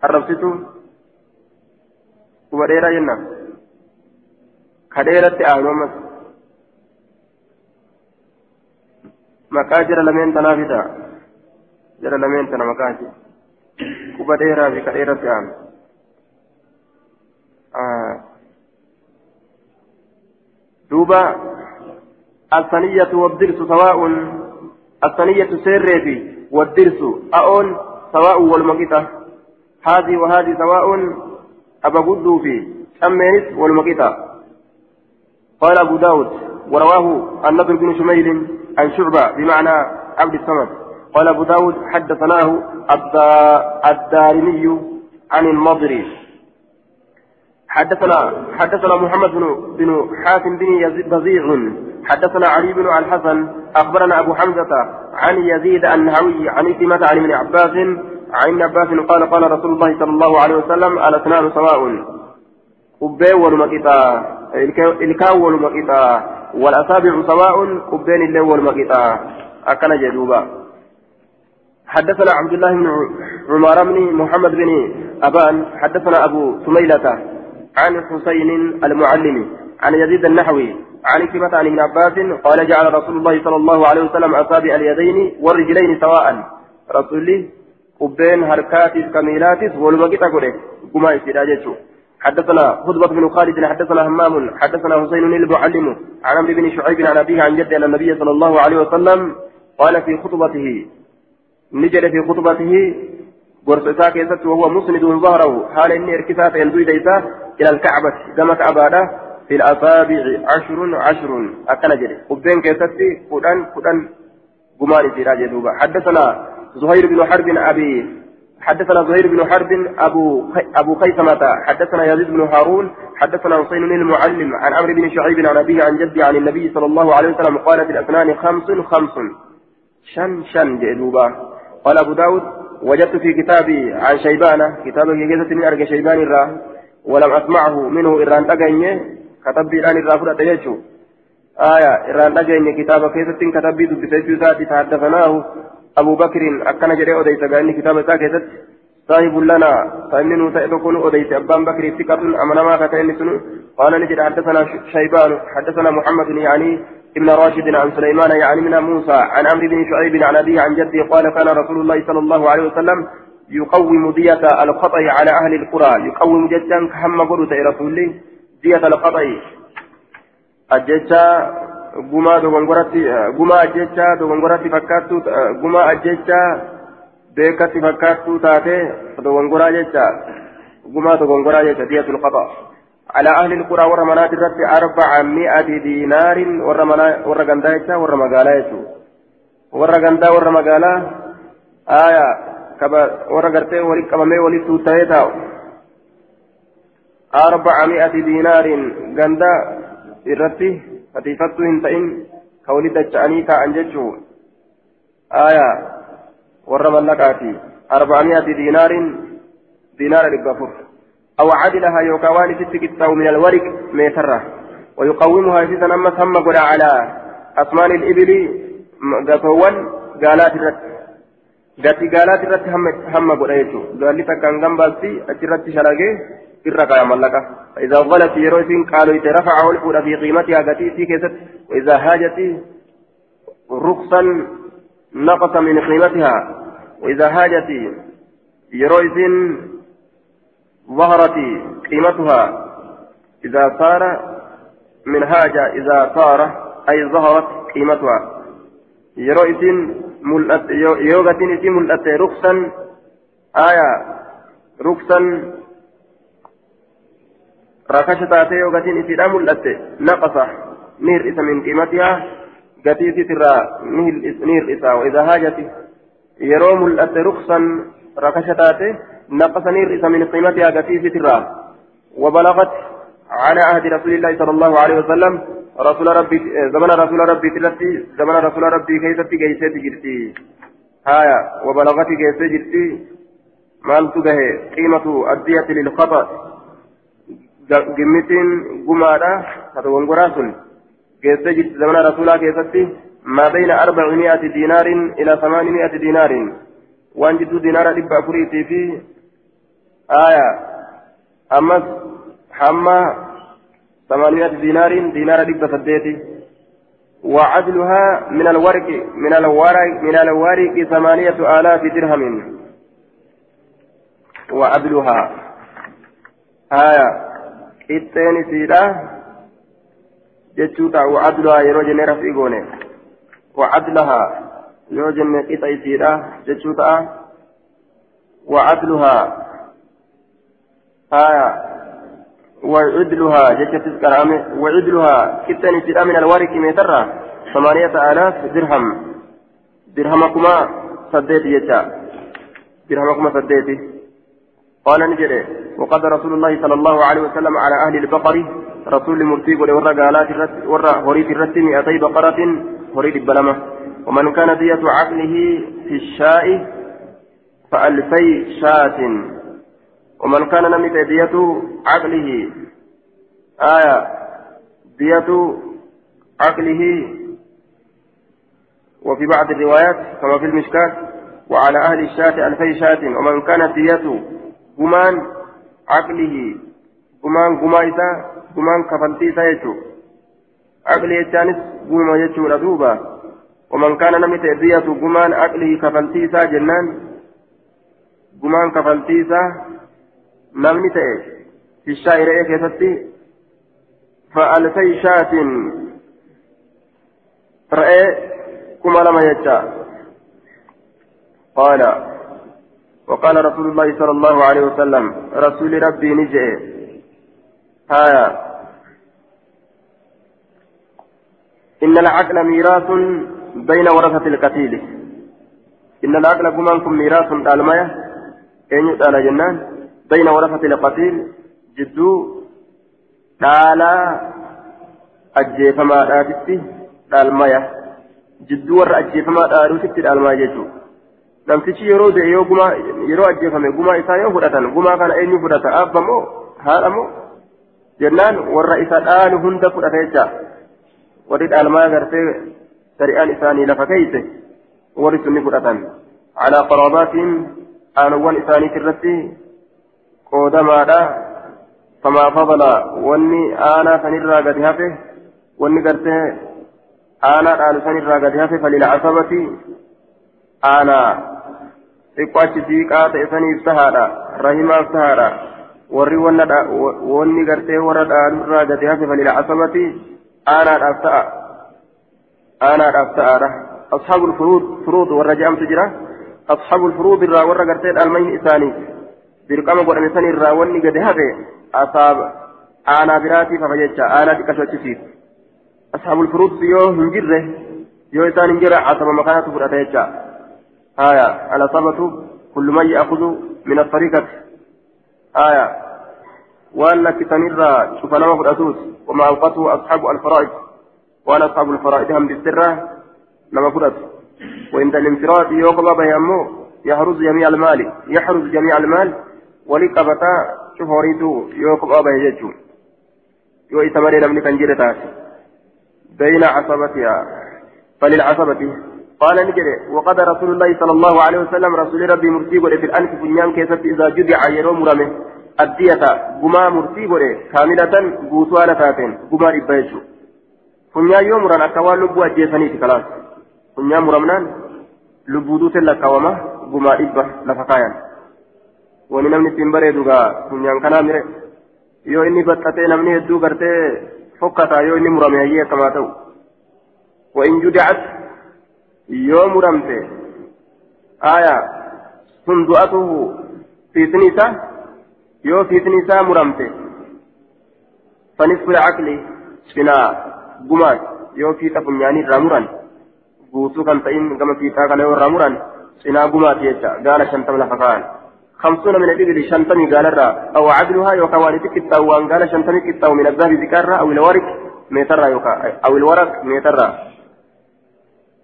Speaker 1: arrabsitu kuba dheeraa jenna. Ka dheeratti aanu ammas. Maqaa jira lameen tanaafi ta'a jira lameen tana maqaati kuba dheeraa fi ka dheeratti aanu duuba الثنية والدرس سواء الثنية سيرتي والدرس أون سواء والمقيتة هذه وهذه سواء أبا قدو في أمينت والمقيتة قال أبو داود ورواه النضر بن شميل عن شعبة بمعنى عبد الصمد. قال أبو داود حدثناه الدارمي عن المضري. حدثنا حدثنا محمد بن بن حاتم بن بزيع حدثنا علي بن الحسن. أخبرنا أبو حمزة عن يزيد النهوي عن كلمة عن ابن عباس. عن عباس قال قال رسول الله صلى الله عليه وسلم الأسنان سواء. قبين والمقطع الكاو والمقطع والأصابع سواء قبين الليل والمقطع أكن جدوبا. حدثنا عبد الله بن عمر بن محمد بن أبان. حدثنا أبو سميلة عن حسين المعلم عن يزيد النحوي عن كلمة عن ابن عباس قال جعل رسول الله صلى الله عليه وسلم أصابع اليدين والرجلين سواء. رسول قبين هركاتس كميلاتس والمقطع قده كما يسير حدثنا خطبة بن خالد حدثنا همام حدثنا حسين المعلم عن عمرو بن شعيب عن أبيه عن جده أن النبي صلى الله عليه وسلم قال في خطبته نجد في خطبته قرصتا كيست وهو مسند ظهره حال إني اركسات يندوي ليسا إلى الكعبة كما كعبادة في الأصابع عشر عشر أكل جري. قبين كيست فدان فدان قمان سيراجي دوبا حدثنا زهير بن حرب أبي حدثنا زهير بن حرب أبو أبو خيثمة حدثنا يزيد بن هارون حدثنا حسين المعلم عن عمرو بن شعيب عن أبيه عن جدي عن النبي صلى الله عليه وسلم قال في الأسنان خمس خمس. شن شن جئلوبا. قال أبو داود وجدت في كتابي عن شيبانة كتابك كيسة من أرجى شيبان الرا ولم أسمعه منه إران تقيني كتب الآن الرا فرأت يجو آية إران تقيني كتابك كيسة كتبي دبسيجو ذاتي تحدثناه أبو بكر أكن جري أوديس بأن كتاب ساكتت صاحب لنا فإنه سيكون أوديس أبان بكر ثقة أمنا ما كتين سنو قال نجد حدثنا شيبان حدثنا محمد يعني ابن راشد عن سليمان يعني من موسى عن عمرو بن شعيب عن أبيه عن جده قال كان رسول الله صلى الله عليه وسلم يقوم دية الخطأ على أهل القرى يقوم جدا كهم قلت رسول دية الخطأ الججة gumaa dogongoratti gumaa ajjechaa dogongoratti fakkaattuu gumaa ajjechaa beekatti fakkaattuu taate dogongoraa jecha gumaa dogongoraa jecha diyatul qaba على أهل القرى ورا منات الرد أربعمائة دينار ورا منا ورا غندا ورا مقالة ورا غندا ورا مقالة آية كبا ورا غرتي ولي كبامي ولي توتايتا أربعمائة دينار غندا الرتي wali dacha'anii taa'an jechuun aayaa warra mallaqaati arba'amiyati diinaarin diinaara dhibba afur. أو عدلها يوكاوان ست من الورق ميترة ويقومها سيسا أما ثم قد على أثمان الإبل قفوان قالات الرت قالات الرت هم قد أيتو قال لي تكن قنبالتي أجرت يا ملكة فإذا غلت يروسين قالوا يترفع الفور في قيمتها قتي في كيست وإذا هاجت رخصا نقص من قيمتها وإذا هاجت يروسين ظهرت قيمتها إذا صار من هاجة إذا صار أي ظهرت قيمتها يروسين ملأت يوغتين ملأت رخصا آية رخصا rakasha taatee yoo gatiin isiidhaa mul'atte naqasa. Ni hir'isa min qiimatihaa gatii isiitirraa ni hir'isa wa'idaa haajati. Yeroo mul'atte ruksan rakasha taate نقصني الرئيس من قيمتها قتيس ترى وبلغت على عهد رسول الله صلى الله عليه وسلم رسول ربي زمن رسول ربي تلتي زمن رسول ربي كيستي كيستي جرتي هايا وبلغت كيستي جرتي مال تجاه قيمة الدية للخطأ قمتين قمارة هذا ونقراس كيستي جرتي زمن رسول كيستي ما بين أربعمائة دينار إلى ثمانمائة دينار وان جدو دينار دبا فريتي في آية أما حما ثمانية دينار دينار دبا سديتي وعدلها من الورق من الورق من الورق ثمانية آلاف درهم وعدلها آية إتين سيدا جتشوتا وعدلها يروج نرف إيقوني وعدلها يروج نقيت سيدا جتشوتا وعدلها آية وعدلها جتة تذكر وعدلها كتن سيدا من الورق ميترا ثمانية آلاف درهم درهمكما سديت يجا درهمكما سديت قال نجري. وقد رسول الله صلى الله عليه وسلم على أهل البقر رسول مرتيق ورى قالات ورى هريد الرسم مئتي بقرة هريد البلمة. ومن كان دية عقله في الشاء فألفي شاة. ومن كان نمت دية عقله آية دية عقله. وفي بعض الروايات كما في المشكات وعلى أهل الشاة ألفي شاة. ومن كانت دية قمان عقله قمان قمايسا قمان كفلتيسا يجو عقله يجانس قوما يجو ردوبا ومن كان نمت دية قمان عقله كفلتيسا جنان قمان كفلتيسا namni ta'e fishaa ira'ee keessatti fa'alfay shaatin ra'ee kuma lama jecha. Qaala. وقال رسول الله صلى الله عليه وسلم رسول ربي نجئ. هايا. إن العقل ميراث بين ورثة القتيل. إن العقل كمان ميراث المية أين يقال جنان. بين ورثة القتيل. جدو دالا أجيفما داتتي دالمايا. جدو ور أجيفما داروتتي دالمايا جدو. Namtichi yeroo de'e yoo gumaa yeroo ajjeefame gumaa isaa yoo fudhatan gumaa kana eenyu fudhata abba moo haadha moo jennaan warra isa dhaalu hunda fudhata jecha warri dhaalmaa gartee shari'aan isaanii lafa keeyse warri sunni fudhatan calaa qaraabaatiin aanuwwan isaaniit irratti qoodamaadha famaa fadala wanni aanaa sanirraa gadi hafe wanni gartee aanaadhaan sanirraa gadi hafe falila asabati saniif tahaadha rahimaaf tahaadha warri wanni gartee warra dhaalurraa gadi hafe falila asabati aanaadhaaf ta'a aanaadhaaf ta'aadha ashaabul furuud warra je'amtu jira ashaabul furuud irraa warra gartee dhaalmayni isaanii dirqama godhame san irraa wanni gadi hafe asaab aanaa biraatiif hafa jecha aanaa xiqqasho achisiif ashaabul furuutti yoo hin jirre yoo isaan hin jirre asaba makaanatu fudhata jecha haya alasabatu kullu man ya'khudhu min asariikati haya waan lakkisanirraa cufa nama fudhatuut wama anqatu ashaabu alfaraa'id waan ashaabu alfaraa'id hambistirraa nama fudhatu وعند الانفراد به أمه يحرز جميع المال يحرز جميع المال kophaa bahe jechuun yoo isa malee namni kan jedhe taate بين عصبتها فللعصبة قال نجد وقد رسول الله صلى الله عليه وسلم رسول ربي مرتي في الأنف بنيان كيست إذا جدع يرو مرمه الدية قما مرتي كاملة قوتوانا تاتين قما إبايشو فنيا يوم ران أكوان لبوا جيسانيتي خلاص فنيا مرمنان لبودوت لكوما قما إبا لفقايا ittiin bareedu gaa funyaan kanaa mire yoo inni baxxatee namni hedduu gartee fokkataa yoo inni murame hayyee akkamaa ta'u وإن جدعت يوم رمته آية صندوقته في تنسى يو في تنسى مرمته فنصف العقل سنا قمات يو في تفنياني رامران بوسو كان تئن كما في تاكا رامران سنا قمات يجا قال شنتم لفقان خمسون من الإبل شنتمي قال الرا أو عدلها يوكا والدك التاو وان قال شنتمي التاو من الذهب ذكرها أو الورق ميترا يوكا أو الورق ميترا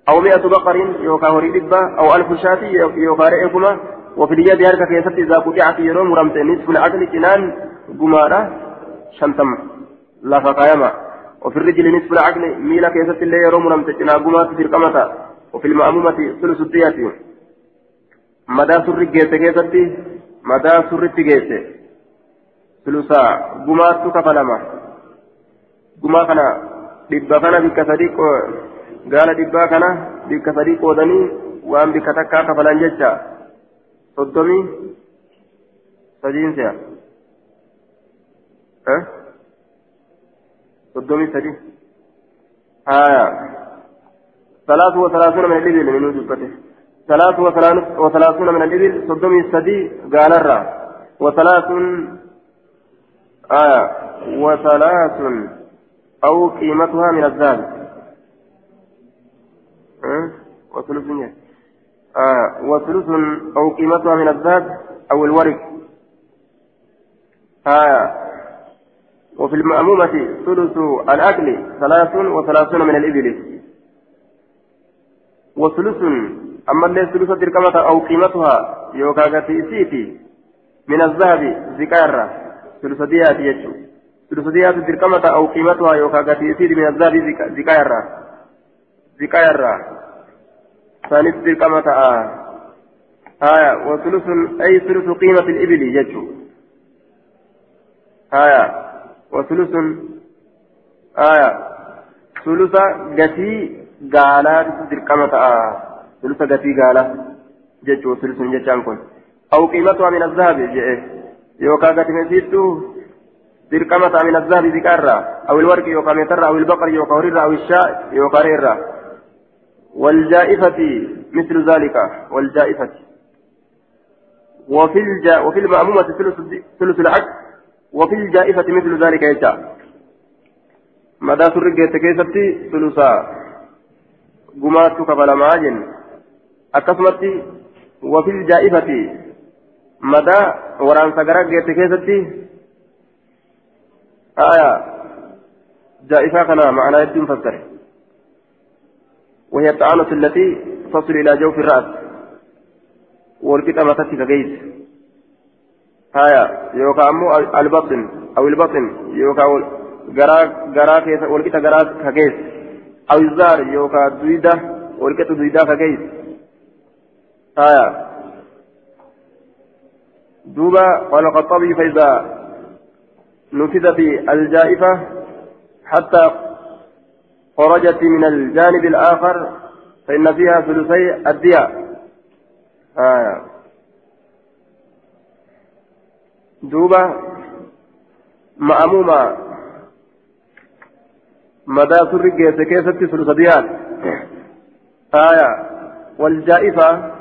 Speaker 1: أو مئة بقر يوكا هوري دبا أو ألف شاة يوكا رئيكما وفي اليد هركا كيست إذا قطعت يروم رمت نصف العدل جنان قمارة شنتم لا فقايما. وفي الرجل نصف العقل ميلا كيست اللي يروم رمت جنان قمارة تركمتا وفي المأمومة ثلث الديات madaa surri geesse keessatti madaa surritti geesse sulusaa gumaattu kafalama gumaa kana dhibba kana gaala dhibbaa kana bikka sadii qoodanii waan bikka takkaa kafalan jecha soddomii sadiin se'a soddomii sadii haya salaatu wa salaasuuna min dhibiil minuu dubbate ثلاث وثلاثون من الإبل صدوم السدي قال الرا وثلاث آية وثلاث أو قيمتها من الذهب أه؟ وثلث آه وثلث أو قيمتها من الذهب أو الورق آية وفي المأمومة ثلث الأكل ثلاث وثلاثون من الإبل. وثلث أما اللي ثلث دركمة أو قيمتها يوكا غتيسيتي من الذهب زكارة. ثلث ديات يجو. ثلث ديات دركمة أو قيمتها يوكا غتيسيتي من الذهب زكارة. زكارة. ثالث دركمة آه. آية وثلث أي ثلث قيمة الإبل يجو. آية وثلث آية ثلث غتي غالات دركمة آه. ثلث قتي قال جج وثلث ججان كن أو قيمتها من الذهب جئ يوكا قتي نسيتو درقمة من الذهب ذكرى أو الورق يوكا متر أو البقر يوكا ورر أو الشاء يوكا ريرا. والجائفة مثل ذلك والجائفة. وفي الجا وفي المأمومة ثلث ثلث العقد وفي الجائفة مثل ذلك يجا مدى سرقة كيستي ثلثا. قمات كفلما جن akkasumatti wafil jaa'ifati madaa waraansa gara geette keessatti aya jaa'ifaa kana ma'anaa hedduun fassare وهي الطعنة التي تصل إلى جوف الرأس. متت كجيز. هايا يوكا أمو البطن أو البطن يوكا غرا غرا كيس والقطع غرا كجيز. أو الزار يوكا دويدة والقطع دويدة كجيز. آية دوبا قال الخطابي فإذا نفذ في الجائفة حتى خرجت من الجانب الآخر فإن فيها ثلثي الدياء آية دوبا مأمومة. مدى سر كيف ثلث ديان آية. والجائفة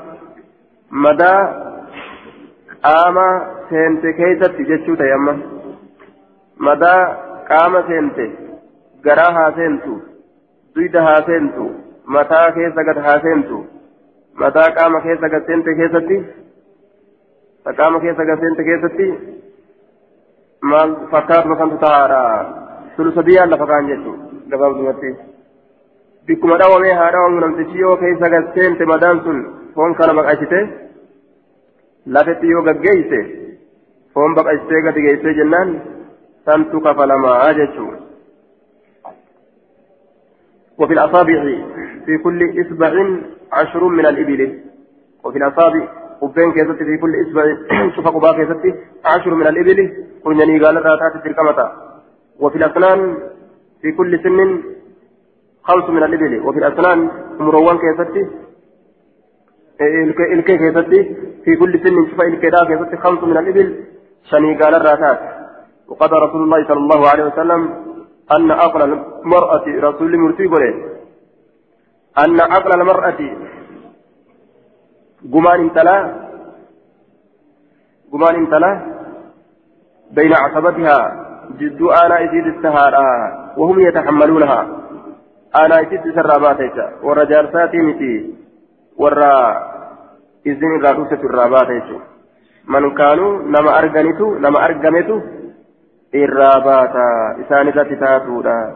Speaker 1: seente keessatti jechuu ta'e amma madaa qaama seente garaa haa seentu duyda haa seentu mataa keessa gad haa seentu mataa qaama keessa gad seente keessatti qaama keessa gad seente keessatti maal fakkaatuma kantu ta'aadha sulusa biyyaan lafa kaan jechuudha gabaabdumatti bikkuma dhawamee haa dhawamu namtichi yoo keessa gad seente madaan sun foon kana baqaysite lafetti yoo gaggeeyse foon baqaysitee gadi geeysee jennaan santu kafalamaa jechuu وفي الأصابع في كل إصبع عشر من الإبل. وفي الأصابع qubbiin keessatti في كل إصبع quba keessatti عشر من الإبل. قلنا gaala irraa ta'a التركمة وفي الأسنان في كل سن خمس من الإبل. وفي الأسنان ilkaan keessatti إلكي كيستي في كل سن شوف إلكي دا كيستي خمس من الإبل. شني قال الراتات وقد رسول الله صلى الله عليه وسلم أن عقل المرأة رسول مرتي أن عقل المرأة قمان انتلا قمان انتلا بين عصبتها جد آنا إزيد السهارة وهم يتحملونها. آنا إزيد سرابات والرجال ساتي متي warra izin irraa dhuftetu irraa baata jechuudha من كانوا نما أرغنتو نما أرغمتو إراباتا إسان ذات تاتودا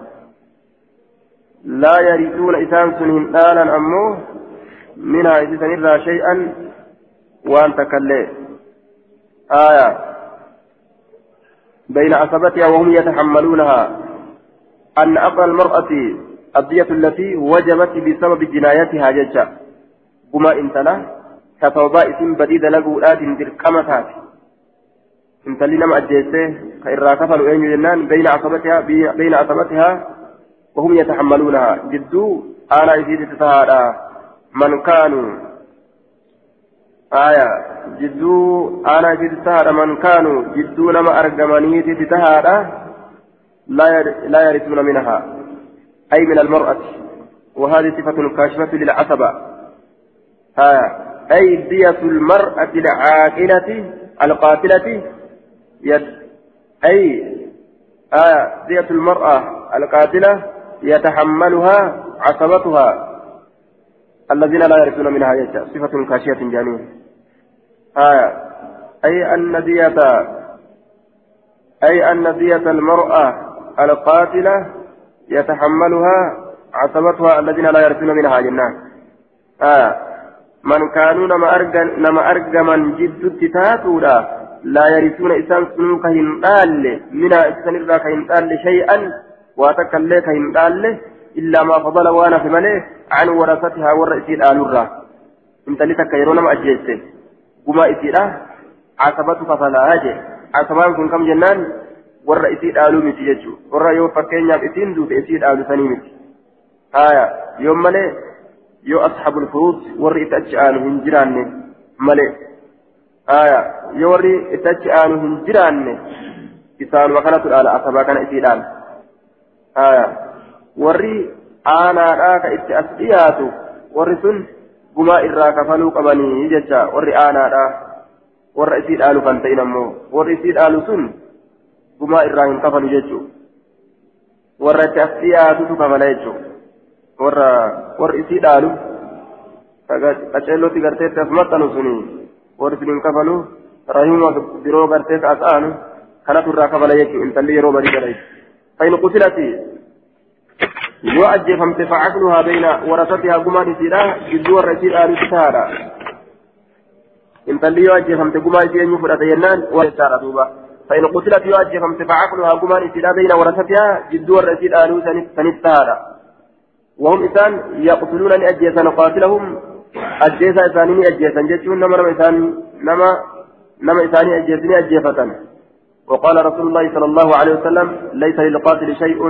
Speaker 1: لا يرثون إسان سنهم آلا أمو منها إسان إلا شيئا وأن تكلي آية بين عصبتها وهم يتحملونها أن أقل المرأة الدية التي وجبت بسبب جنايتها ججا بما انتلا كتوبا اسم بديد لقوات دركمتات انتلي نم أجيسه كإرا كفلوا أين جنان بين عصبتها بين عصبتها وهم يتحملونها جدو أنا يزيد تتهادى من كانوا آية جدو أنا يزيد تتهادى من كانوا جدو نما أرقمانية تتهادى لا يرثون منها أي من المرأة وهذه صفة كاشفة للعصبة آية أي دية المرأة العاقلة القاتلة يد أي آية دية المرأة القاتلة يتحملها عصبتها. الذين لا يرثون منها يجا صفة كاشية جانية آية أي أن دية أي أن دية المرأة القاتلة يتحملها عصبتها الذين لا يرثون منها جنان آه من كانوا نما أرجن نما أرجمن جد تاتولا لا يرثون إسان سنوك هندال من إسان إلا كهندال شيئا واتكلي كهندال إلا ما فضل وأنا في مليه عن ورثتها ورئيسين آل الرا انت لتك يرون ما أجيسي وما إسيرا عصبتك فلا أجي. عصبان كن كم جنان warra isii dhaaluu miti jechuudha warra yoo fakkeenyaaf isiin duute isii dhaalusanii miti haya yoo malee yoo asxaabul furuut warri itti achi aanu hin jiraanne malee haya yoo warri itti achi aanu hin jiraanne isaanuma kanatu dhaala asabaa kana isii dhaala haya warri aanaadhaa ka itti as dhiyaatu warri sun gumaa irraa kafaluu qabanii jecha warri aanaadhaa warra isii dhaalu kan ta'in ammoo warri isii dhaalu sun gumaa irraa hin kafalu jechuudha warra itti kafalu rahima biroo gartee ka as aanu kanatu irraa kafala jechuudha intalli yeroo barii gala فإن قتلت facaqluhaa bayna warasatihaa gumaan isiidha gidduu warra isii dhaalu tahaadha intalli yoo ajjeefamte gumaa isii eenyu fudhata jennaan waa jechaadha duuba فإن قتلت يؤجل فعقلها قمان إسلا بين ورثتها جدو الرسيل آلو سنتهادا وهم إسان يقتلون أجيسا قاتلهم أجيسا إسانين أجيسا جتشون نما نما إسان نما نما إساني أجيسني أجيفة وقال رسول الله صلى الله عليه وسلم ليس للقاتل شيء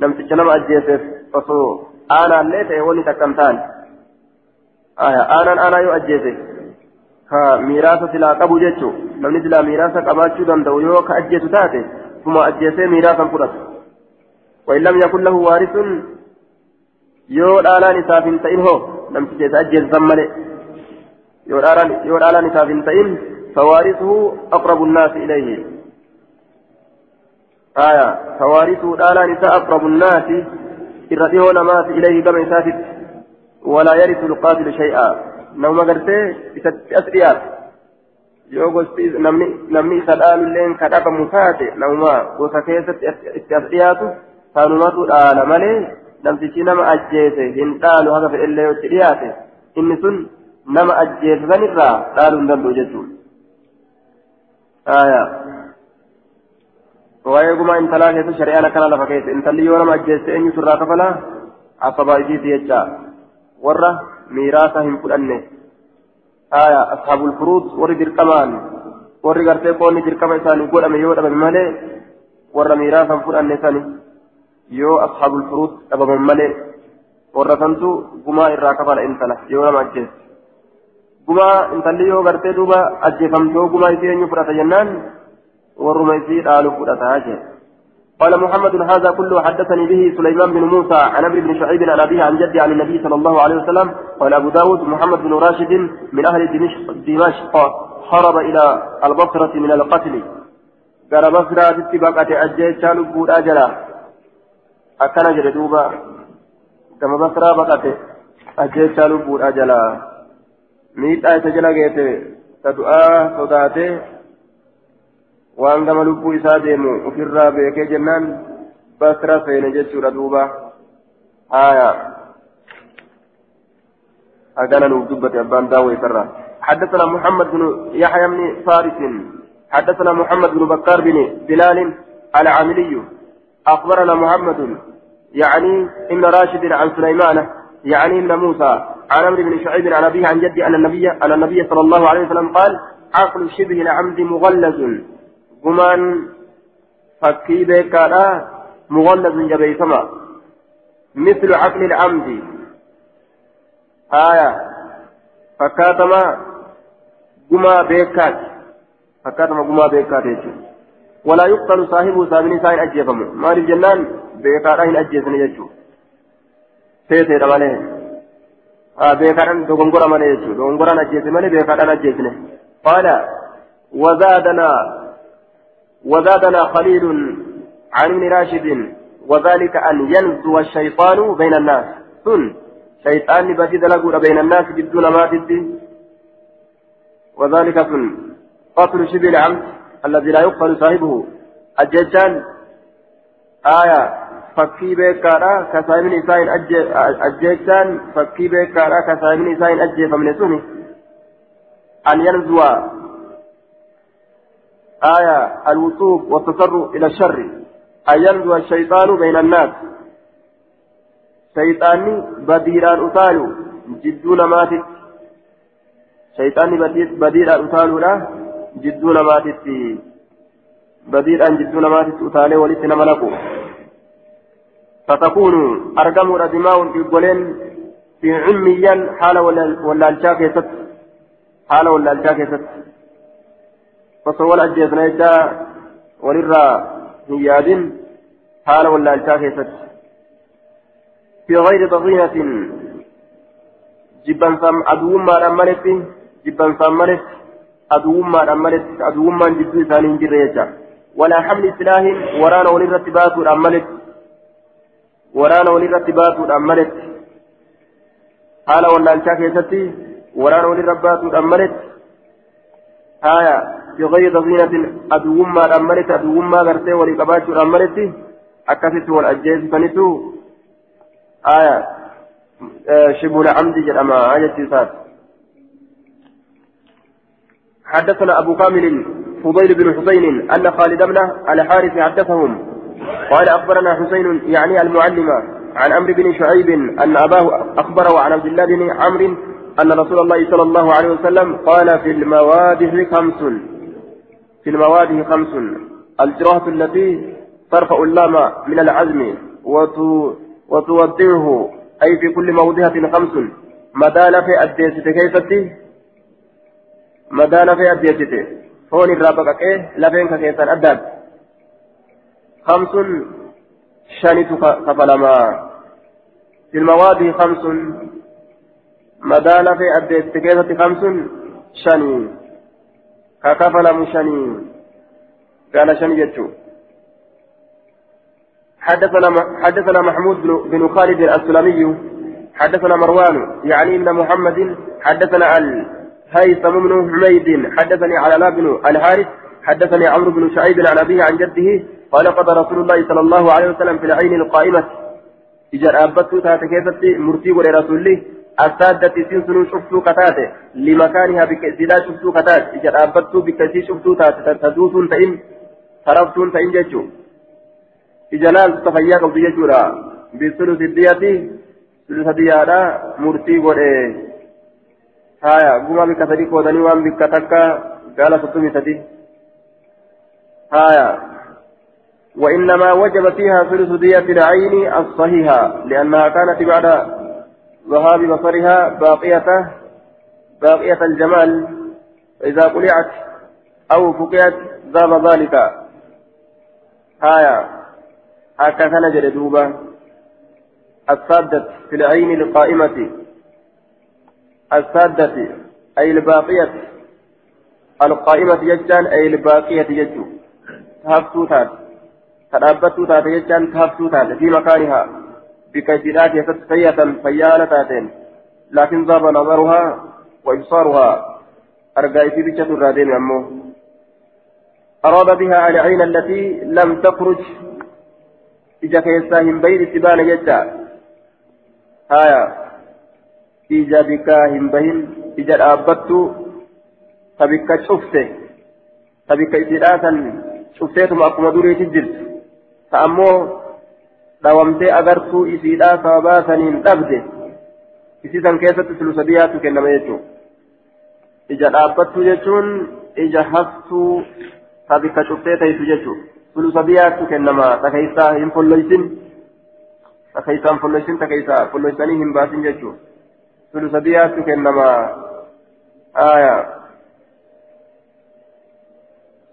Speaker 1: لم تجنم أجيسف فصو أنا ليس يولي تكمتان آية أنا أنا يؤجيسف ka miiraasa silaa qabu jechuun namni silaa miiraasa qabaachuu danda'u yoo ka ajjeesu taate kuma ajjeesee miiraasan fudhatu wain lam yakun lahu waarisuun yoo dhaalaan isaaf ta'in fawaarisuhu aqrabu nnaasi ilayhi aya fawaarisuhu dhaalaan isaa aqrabu nnaasi irra dhihoo namaati ilayhi gama isaatitti walaa yarisu lqaatilu shay'a nama gartee isatti as dhiyaatu yoo gosti namni isa dhaalulleen ka dhabamu taate namuma gosa keessatti itti as dhiyaatu saanumatu dhaala malee namtichi nama ajjeese hin dhaalu haga fedhellee yoo itti dhiyaate inni sun nama ajjeese sanirraa dhaaluu hin danda'u jechuudha. waa'ee gumaa intalaa keessa shari'aan akkana lafa keessa intalli yoo nama ajjeesse eenyu surraa kafalaa asabaa isiiti jecha warra miiraasa hin fudhanne aya ashaabul furuut warri dirqamaan warri gartee qoonni dirqama isaanii godhame yoo dhabame malee warra miiraasa hin fudhanne sani ashaabul furuut dhabaman malee warra santu gumaa irraa kafala intala yoo nama ajjeesse gumaa intalli yoo gartee duuba ajjeefamtoo gumaa isii eenyu fudhata jennaan warruma isii dhaalu fudhataa jee قال محمد هذا كله حدثني به سليمان بن موسى عن ابي بن شعيب عن ابيه عن جدي عن النبي صلى الله عليه وسلم قال ابو داود محمد بن راشد من أهل دمشق, دمشق هرب إلى البصره من القتل قال بصرة اتباقة اجيت لبود اجلا اكن جلدوبا كما بصرة بقت اجيت لبود اجلا ميت إيه جلا تدعى صداته waan gama lubbuu isaa deemu ofirraa beekee jennaan basra seene jechuudha duuba. Haya nuuf dubbate abbaan daawwa isarraa حدثنا محمد بن يحيى بن فارس حدثنا محمد بن بكار بن بلال العاملي أخبرنا محمد يعني ابن راشد عن سليمان يعني ابن موسى عن عمرو بن شعيب عن أبيه عن جدي أن النبي أن النبي صلى الله عليه وسلم قال عقل شبه العمد مغلظ gumaan fakkii beekaadha muwallazun jabeeyfama مثل عقل العمد. آية. فكاتما قما بيكات. فكاتما قما بيكات ولا يقتل صاحبه سامن ساين أجيفم ما الجنان بيكات أين أجيفن يجو. سيتي رماله آه بيكات دوغنغورا ماله يجو. دوغنغورا أجيفن ماله بيكات أجيفن قال وزادنا وزادنا خليل عن ابن راشد وذلك أن ينزو الشيطان بين الناس. سن شيطان بدي دلقوا بين الناس بدون ما تدي. وذلك سن. قتل شبه العمد الذي لا يقتل صاحبه. الججال آية saahibni isaa hin ajjeechaan fakkii beekaadha ka saahibni isaa hin ajjeefamne suni an yanzuwa آية الوصوف والتصرف إلى الشر. أن ينزو الشيطان بين الناس. شيطاني بديران أتالو جدون ماتت. شيطاني بديران أتالو لا جدون ماتت بديران جدون ماتت أتالي ولسنا ملكو فتكون أرقم دماء في في عميا حال ولا الشاكسة حال ولا wal ajjeesna jecha walirraa hin yaadin haala wallaalchaa keessatti. في غير ضغينة جبان سام أدوم ما رمالت جبان سام مالت أدوم ما رمالت أدوم ما جبان ثاني جريجا ولا حمل سلاح ورانا وللرتبات رمالت ورانا وللرتبات رمالت حال ولا الشاكيتي ورانا وللربات رمالت آية بغير ضغينة أدوما رملت أدوما غرتي ولقبات رملت أكست والأجيز فنتو آية شبه العمد جرما آية سات حدثنا أبو كامل فضيل بن حسين أن خالد بن الحارث حدثهم. قال أخبرنا حسين يعني المعلم عن عمرو بن شعيب أن أباه أخبره عن عبد الله بن عمرو أن رسول الله صلى الله عليه وسلم قال في المواده خمس. في المواد خمس. الجراحة التي ترفع اللام من العزم وتودعه أي في كل موضعة خمس. مدال في أديسة كيفتي مدال في أديسة فون الرابقة كيه لفين كيسان أداد خمس شانت كفلما في المواد خمس مدال في أديسة كيفتي خمس شاني ككفل شني قال شني جتشو حدثنا حدثنا محمود بن خالد السلمي حدثنا مروان يعني ابن محمد حدثنا الهيثم بن حميد حدثني على بن الحارث حدثني عمرو بن شعيب عن أبيه عن جده قال قضى رسول الله صلى الله عليه وسلم في العين القائمة. إجا أبته تحت كيفتي مرتي ولرسول الله السادة سنسنو شفتو كتاتي. لمكانها بكسيدا شفتو كتات إجا أبتو بكسي شفتو تاتي تدوسون تئن ترفتون تئن جيشو إجا لال تفياك جيشورا بثلث الدياتي ثلث ديادا مرتي ودي هايا قوما بكسدي كودني وان بكتكا قال ستمي تدي. هايا وإنما وجب فيها ثلث دية العين الصحيحة لأنها كانت بعد ذهاب بصرها باقية باقية الجمال. فإذا قلعت أو فقعت ذاب ذلك. آية. هكذا نجد دوبا السادة في العين القائمة. السادة أي الباقية القائمة يجان أي الباقية يجو. تهفتو تات تنابتو تات يجان تهفتو تات في مكانها بكيفيات يتسفية فيانة تاتين لكن ذاب نظرها وإبصارها أرقى في بيتشة الرادين أمه أراد بها العين التي لم تخرج. إجا كيسا هم بين سبان جدا هايا. إجا بكا هم بين إجا أبتو تبكا شفته تبكا إسراسا شفتهم أقوم دوري تجرت فأمو dhawamtee agartuu isiidhaa sababaa saniin dhabde isiisan keessatti sulusabiyaatu kennama jechuudha ija dhaabbattuu jechuun ija haftuu tabikka cuftee ta'isu jechuudha sulusabiyaatu kennama takaysaa hin folloysin takaysaa hin folloysin takaysaa folloysanii hin baasin jechuudha sulusabiyaatu kennama aayaa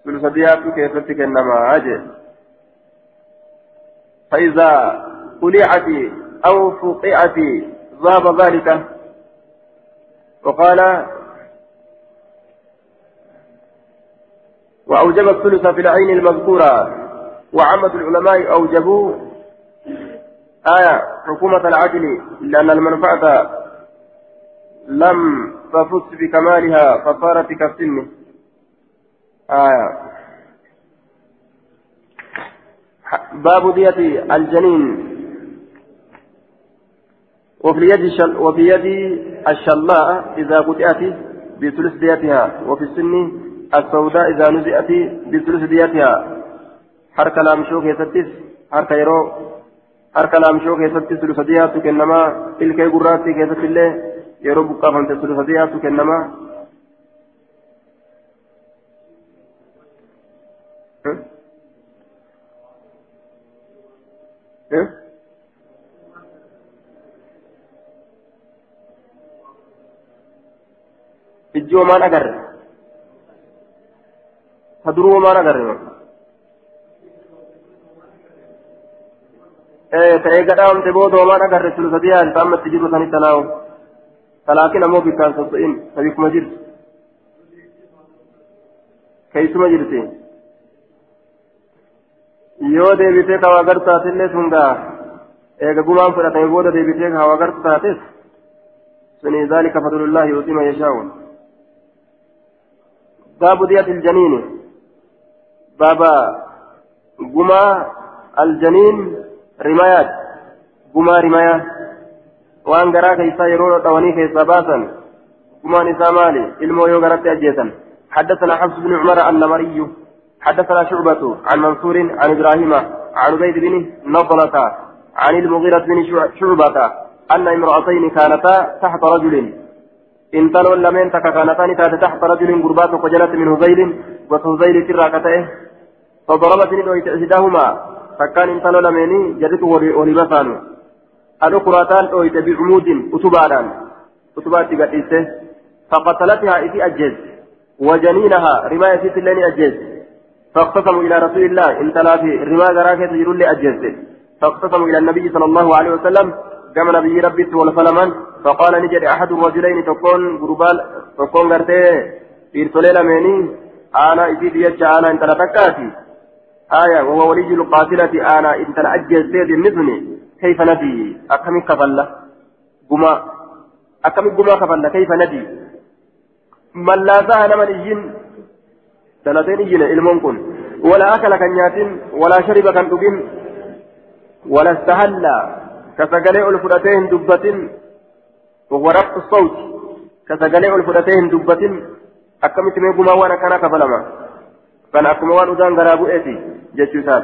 Speaker 1: sulusabiyaatu keessatti kennama jee فإذا قلعت أو فقعت ذهب ذلك وقال وأوجب الثلث في العين المذكورة وعامة العلماء أوجبوا آية حكومة العدل لأن المنفعة لم تفس بكمالها فصارت كالسن. آية. باب دية الجنين. وفي يد الشل وفي يد الشلاء إذا قطعت بثلث ديتها وفي السن السوداء إذا نزئت بثلث ديتها حركة لامشو كيستس حركة يرو حركة لامشو كيستس ثلث دياتو كنما تلك قراتي كيست الله بقى فانت ثلث دياتو كنما ijji homaan agarre ta duruu homaan agarre ta'ee gadhaamte booda homaan agarre sulusa biyaan ta amma itti jiru sanitti tanaawu sosso'in ta bikkuma jirtu keeysuma jirti yoo deebitee ka waa gartu taatillee sun gaa eega gumaan fudhatame booda deebitee ka waa gartu taates suni ذلك فضل الله يؤتي من يشاء باب دية الجنين بابا قما الجنين رمايات قما وان قرا كيسا يرون طواني كيسا باسا قما نسا مالي علمو يو قرأت أجيسا حدثنا حفص بن عمر النمري حدثنا شعبة عن منصور عن إبراهيم عن عبيد بن نضلة عن المغيرة بن شعبة أن امرأتين كانتا تحت رجل انتلوا لمن تككانتان تات تحت رجل قربات وجلت من هزيل وهزيل ترى كتئه فضربت إحداهما فكان انتلوا لمن جدت ولبسان الأخرتان أويت بعمود أتبادان أتبات قتيسه فقتلتها إذ أجز وجنينها رماية اللين أجز فاقتسموا إلى رسول الله انتلا في رماية راكة تجرون لأجز فاقتسموا إلى النبي صلى الله عليه وسلم كما نبي ربي والفلمان فقال نجد أحد الرجلين تكون غربال تكون غرتي إرسل لمني أنا إذ يجعل أنا إنت لتكاتي آية وهو ولي القاتلة أنا إنت لأجل سيد النبني كيف ندي؟ أكمل كفلة قما. أكمل قما كفلة كيف ندي؟ من لا زهن من الجن سنتين الجن المنكن ولا أكل كنيات ولا شرب كنتبين ولا استهل. كسجلي الفرتين دبة رفع الصوت. كسجلي الفرتين دبة أكملت ميقوما وأنا كان كفلما كان أكما وأنا أدان غرابو إيتي. جتشوسان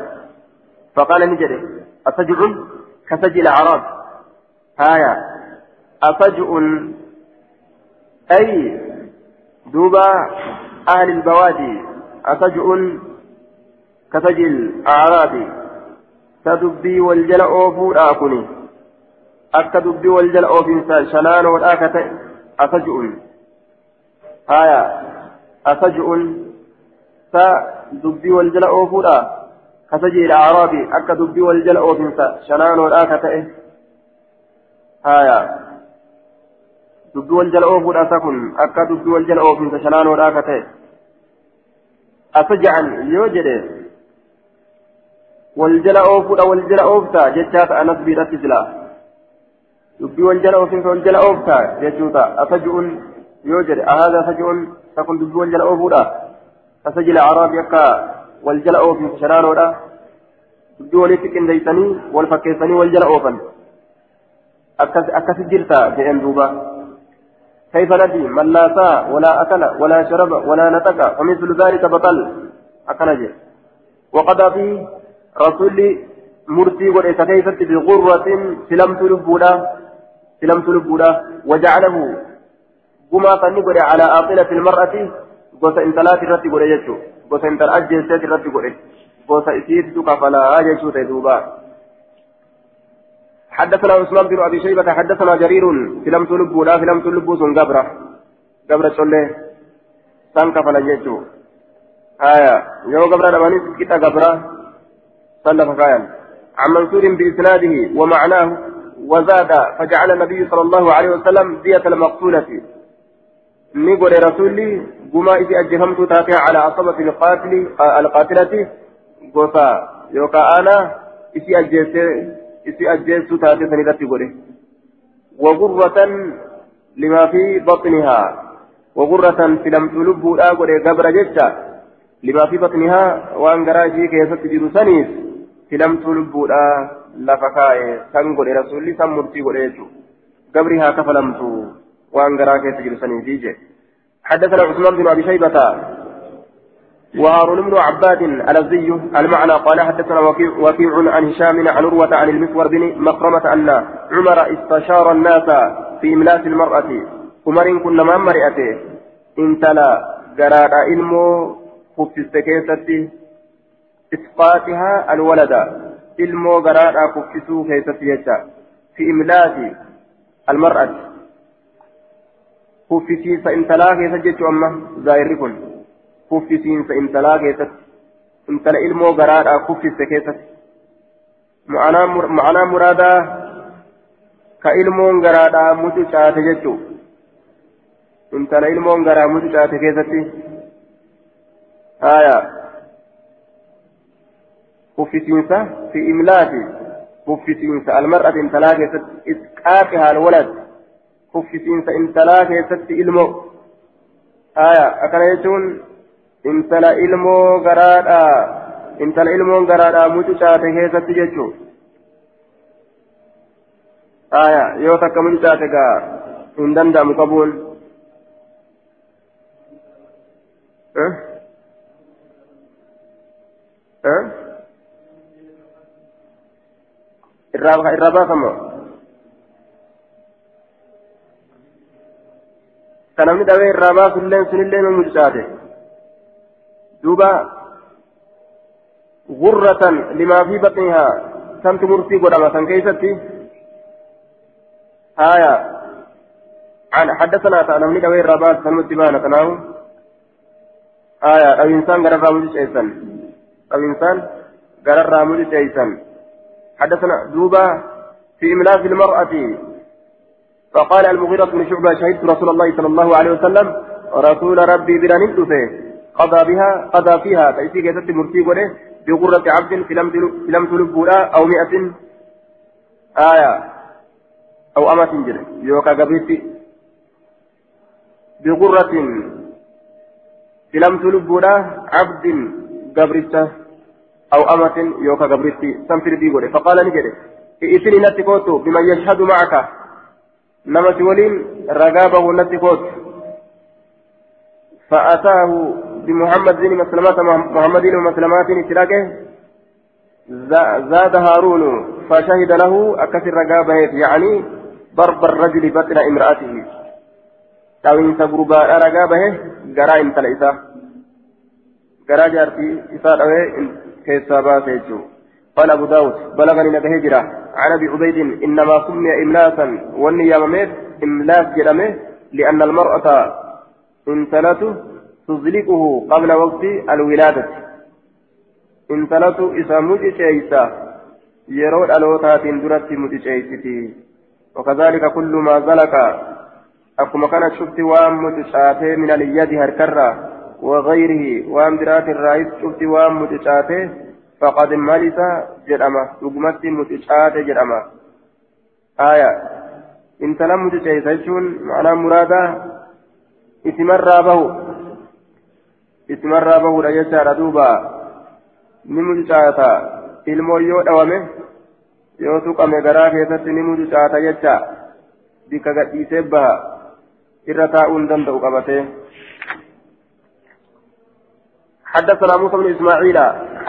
Speaker 1: فقال نجري. أسجع كسجل عرب هايا أفجء أي دوبا أهل البوادي. أفجء كسجل أعرابي تدبي والجل أوفو آكني. أكدبي والجل أوفو إنسان شنان والآكة آية. أفجؤ هايا أفجء فدبي والجل أوفو آكني dubbii wal jala oofuudha sa kun akka dubbii wal jala oofinsa shanaanoodhaa ka ta'e asaja'an yoo jedhe wal jala oofuudha wal jala oofta jechaa ta'a nasbiidhatti silaa dubbii wal jala oofin wal jala oofta jechuudha asaju'un يوجد هذا سجع تكون دبو الجل أوفودا فسجل أعرابي أكا والجل أوفي شرانودا دبو وليتك إنديسني والفكيسني والجل أوفن. أكا سجلتا في أندوبا كيف ندي؟ من لا ساء ولا أكل ولا شرب ولا نتك ومثل ذلك بطل. أكنجي وقضى في رسول مرتي وليس كيفت بغرة سلمت لبودا سلمت لبودا وجعله قما فنقل على آقلة المرأة. قوس انتلات الرتي قل يجو. قوس انتلات جيسات الرتي قل قوس إسيت كفلا يجو تدوبا حدثنا عثمان بن ابي شيبه حدثنا جرير فلم تلبوا لا فلم تلبوا سن قبره قبره صلى سان كفلا يجو آية يو قبره لمن كتا قبره صلى فكايا عن منصور بإسناده ومعناه وزاد فجعل النبي صلى الله عليه وسلم دية المقتولة نقول رسولي قما إذ أجهمت تاتي على عصبة القاتل القاتلة قوسا يوكا أنا إذ أجهمت limaa fi baxnihaa wagurratan filamtu lubbuudhaa godhe gabra jecha limaa fi baxnihaa waan garaa ishii keessatti jiru saniif filamtu lubbuudhaa lafa kaa'e san godhe rasuulli san murtii godhe jechuudha gabri haa kafalamtu keessa jiru saniif je حدثنا عثمان بن أبي شيبة وهارون بن عباد الأزدي المعنى قال حدثنا وكيع, عن هشام عن عروة عن المسور بن مخرمة أن عمر استشار الناس في إملاس المرأة. عمر كن ما مرئته. إن تلا قرار علمه خفست كيستي إسقاطها الولد. علمه قرار خفسو كيستي في إملاس المرأة. خفسي فإن تلا كيست أمه زائر كن kuffisiinsa intalaa keessatti intala ilmoo garaadhaa kuffiste keessatti ma'anaa muraadaa ka ilmoon garaadhaa mucucaate jechuu intala ilmoon garaa mucucaate keessatti haya kuffisiinsa fi imlaati kuffisiinsa almar'ati intalaa keessatti isqaaqi haal walad kuffisiinsa intalaa keessatti ilmoo haya akkana jechuun intala ilmoo garaadha intala ilmoon garaadha mucucaate keessatti jechuun aya yoo takka mucucaate gaa hin danda'amu qabuun irraa baafamoo ka namni dhawee irraa baasulleen sunillee nu mucucaate دوبا غرة لما في بطنها سمت مرتي قدما سن كيستي آية عن حدثنا تعالى من دوي الرباط سن متبانا تناو آية أو إنسان قرر رامج شيئا أو إنسان قرر رامج شيئا حدثنا دوبا في إملاك المرأة فقال المغيرة بن شعبة شهدت رسول الله صلى الله عليه وسلم رسول ربي بلا نلتفه قضى بها قضى فيها تأتي كيست مرتي قوله بغرة عبد في لم تلبولا أو مئة آية أو أمة جري يوكا قبيتي. بغرة في لم تلبولا عبد قبرته أو أمة يوكا قبرتي سنفر دي قوله فقال نجري إثني نتكوتو بمن يشهد معك. نمت ولين رقابه نتكوت فأتاه بمحمد بن مسلمات محمد بن مسلمات تلاقه زاد هارون فشهد له أكثر رقابة يعني ضرب الرجل بطن امرأته. تاوين سبربا رقابة قرا انت ليسا قرا جارتي إساء كيسا باسيجو قال أبو داود بلغني نبه هجرة عن أبي عبيد إنما سمي إملاسا والنيامة إملاس جرمه لأن المرأة انتلته تزلقه قبل وقت الولادة. انتلت إسا مجيشيسا يرود ألوتات درت مجيشيستي وكذلك كل ما زلق أكما كانت شفت وام مجيشاته من اليد هركرة وغيره وام درات الرئيس شفت وام مجيشاته فقد مالس جرأمة رقمت مجيشاته جرأمة آية انتلم مجيشيسا معنى مرادا isimarraa bahu isimarraa bahudha jechaadha duuba ni mucucaata ilmoo yoo dhawame yoo tuqame garaa keessatti ni mucucaata jecha bikka gadhiisee baha irra taa'uu hin danda'u qabatee حدثنا موسى بن اسماعيل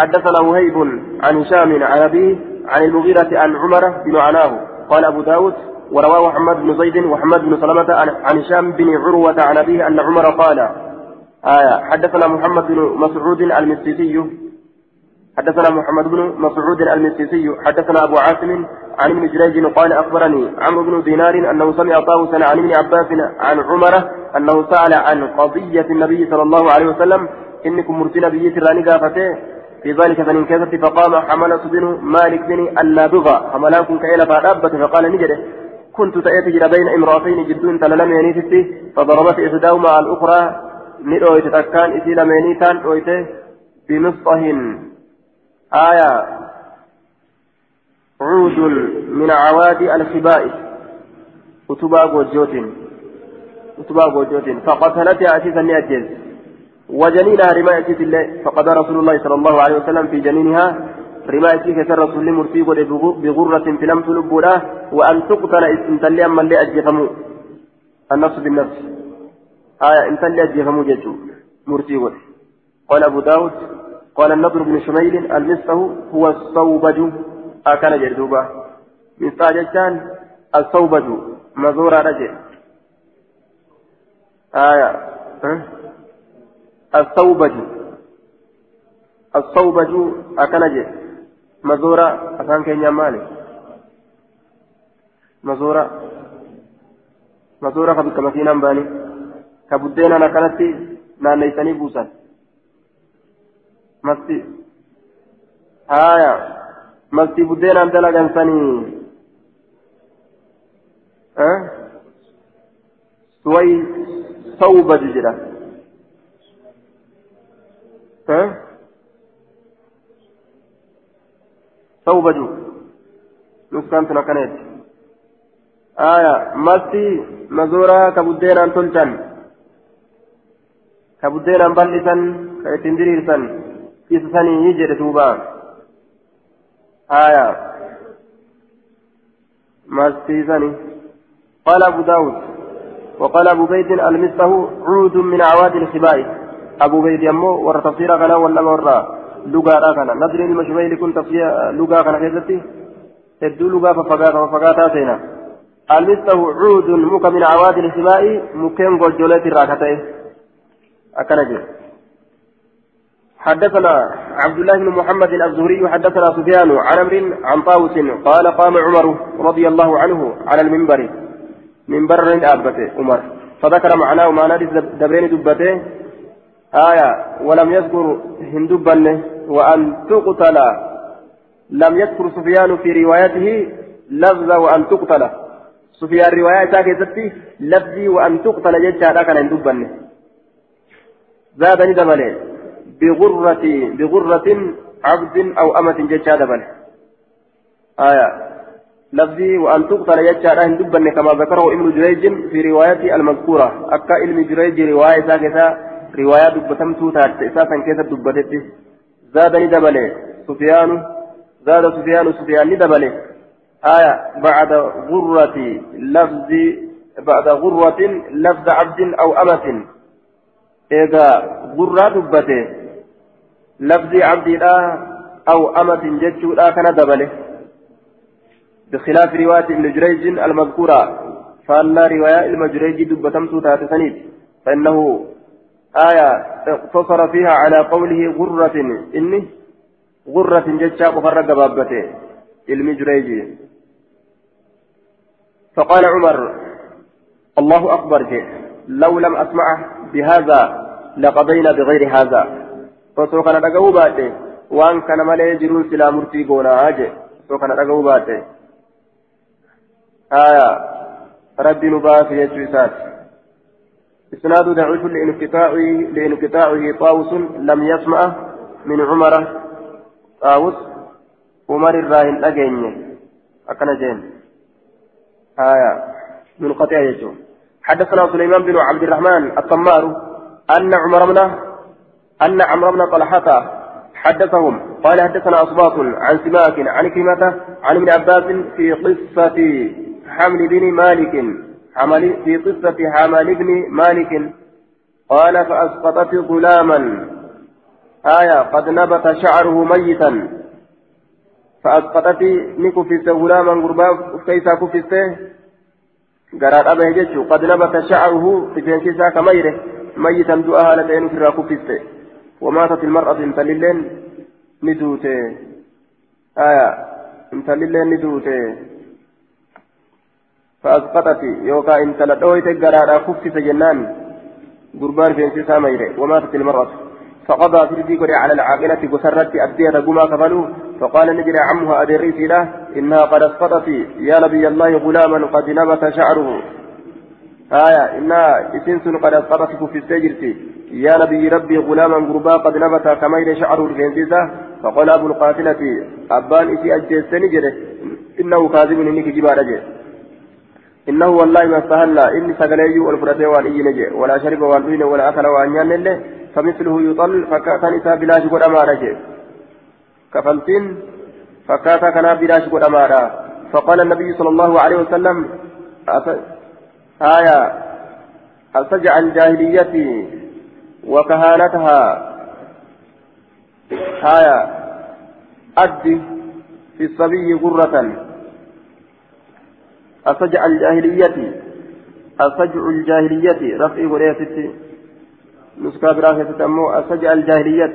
Speaker 1: حدثنا وهيب عن هشام عن أبيه عن المغيرة عن عمر بن عناه. قال أبو داود ورواه محمد بن زيد وحمد بن سلمة عن هشام بن عروة عن أبيه أن عمر قال آية حدثنا محمد بن مسعود المسيسي. حدثنا محمد بن مسعود المسيسي. حدثنا أبو عاصم عن ابن جريج قال أخبرني عمرو بن دينار أنه سمع طاووسا عن ابن عباس عن عمر أنه سأل عن قضية النبي صلى الله عليه وسلم إنكم مرسل بيت راني قافته في ذلك فمن كثرت فقام حملة بن مالك بن النابغة حملاكم كإلى فأدابت فقال نجده كنت تأتي بين امرأتين جدون تللم ينيتي فضربت إحداهما على الأخرى ندويت تكان إسي لميني كان دويته بمصطه آية عود من عوادي الخبائث كتبا وجوت كتبا وجوت فقتلتها أسيسا نأجز وجنينها رماية الله. فقد رسول الله صلى الله عليه وسلم في جنينها رمايتي كسر رسول مرتي بغرة فلم تلبولا وأن تقتل إنتلي أما اللي أجفمو النفس بالنفس آية إنتلي أجفمو جيتو مرتي قال أبو داود قال النضر بن شميل المسه هو الصوبج. أكل جردوبا مسا جتان الصوبج. مزورة رجل. آية الصوبج الصوبج أكل جردوبا mazoora afaan keenyaan maali mazoora mazoora ka bikka makiinaan baanii ka buddeenaan akkanatti naanneessanii buusan masti haaya masti buddeenaan dalagansanii suway sawbaju jedha توبجو نسكان تنكنيت آية مستي مزورا كبدينا تلتن كبدينا بلسن كيتندريرسن كيسسني يجري توبا آية مستي سني قال أبو داود وقال أبو بيت المسه عود من أعواد الخبائث أبو بيت يمو ورى تفسير كلا ولا nadri ilma shumayli kun tafsiya lugaa kana keessatti hedduu lugaa faffagaataa seena almistahu cuudun muka min awaadi lsimaa'i mukkeen goljoleet irraa ka ta'e akkana jedhe حدثنا عبد الله بن محمد الزهري حدثنا سفيان عن أمر عن طاووس قال قام عمر رضي الله عنه على المنبر منبر ابته عمر فذكر معناه معنى دبرين دبته آية ولم يذكر هندبا وأن تقتل. لم يذكر سفيان في روايته لفظ وأن تقتل. سفيان رواية ساكتة لفظي وأن تقتل جدها كان هندبا زادني دبله بغرة بغرة عبد أو أمة جدها دبله آية لفظي وأن تقتل جدها هندبا كما ذكره ابن جريج في روايته المذكورة. أكا علم جريج رواية ساكتة رواية دبتمتو تات إساسا كيف دبتت زادني دبلي سفيان زاد سفيان سفيان دبلي آية بعد غرة لفظ بعد غرة لفظ عبد أو أمة إذا غرة دبته لفظ عبد لا أو أمة جتشو لا كان دبله بخلاف رواية ابن جريج المذكورة فأن رواية المجريج دبتمتو تات سنيد فإنه آية اقتصر فيها على قوله غرة إني غرة جتشا وفرق بابته المجريجي فقال عمر الله أكبر لو لم أسمعه بهذا لقضينا بغير هذا. فسوف ندقوا باته وان كان مالي جرون سلا مرتي قونا آجي. سوف ندقوا باته آية ربي نباس يجوسات إسناد ضعيف لانقطاعه لانقطاعه طاووس لم يسمع من عمر. طاووس عمر الراهن أجيني أكن جين. آية. منقطع يجو. حدثنا سليمان بن عبد الرحمن الطمار أن عمر بن أن عمرو بن طلحة حدثهم. قال حدثنا أصباط عن سماك عن كلمة عن ابن عباس في قصة حمل بن مالك. في قصة حمل بن مالك. قال فأسقطت غلاما. آية قد نبت شعره ميتا. فأسقطت نكفست غلاما غربا كيسا كفسته. قرات أبه جتشو قد نبت شعره في جنسيسا كميره. ميتا دعاها لتين في كفسته وماتت المرأة انتللين ندوته. آية انتللين ندوته. فأسقطت يوكا انتلدويت قرارا كفت جنان قربان في انسيسا ميره وماتت المرأة. فقضى تردي قري على العاقلة بسرت أدية قما كفلوا فقال نجري عمها أدريسي له إنها قد أسقطت. يا نبي الله غلاما قد نبت شعره. آية إنها إسنس قد أسقطت في السجرتي. يا نبي ربي غلاما غربا قد نبت كميل شعره الفنزيزة فقال أبو القاتلة أبان إسي أجيسني جده إنه كاذب إنك جبال إنه والله ما استهل إني سقلي والفرتي والإي ولا شرب والدين ولا أكل وأنيان الله فمثله يطل فكأتن إسا بلاش قد أمارا كفلتين فكأتا كان بلاش قد أمارا. فقال النبي صلى الله عليه وسلم آية أسجع الجاهلية وكهانتها؟ آية أدي في الصبي غرة. أسجع الجاهلية أسجع الجاهلية رفعي وليست نسكا برافة تأمو أسجع الجاهلية.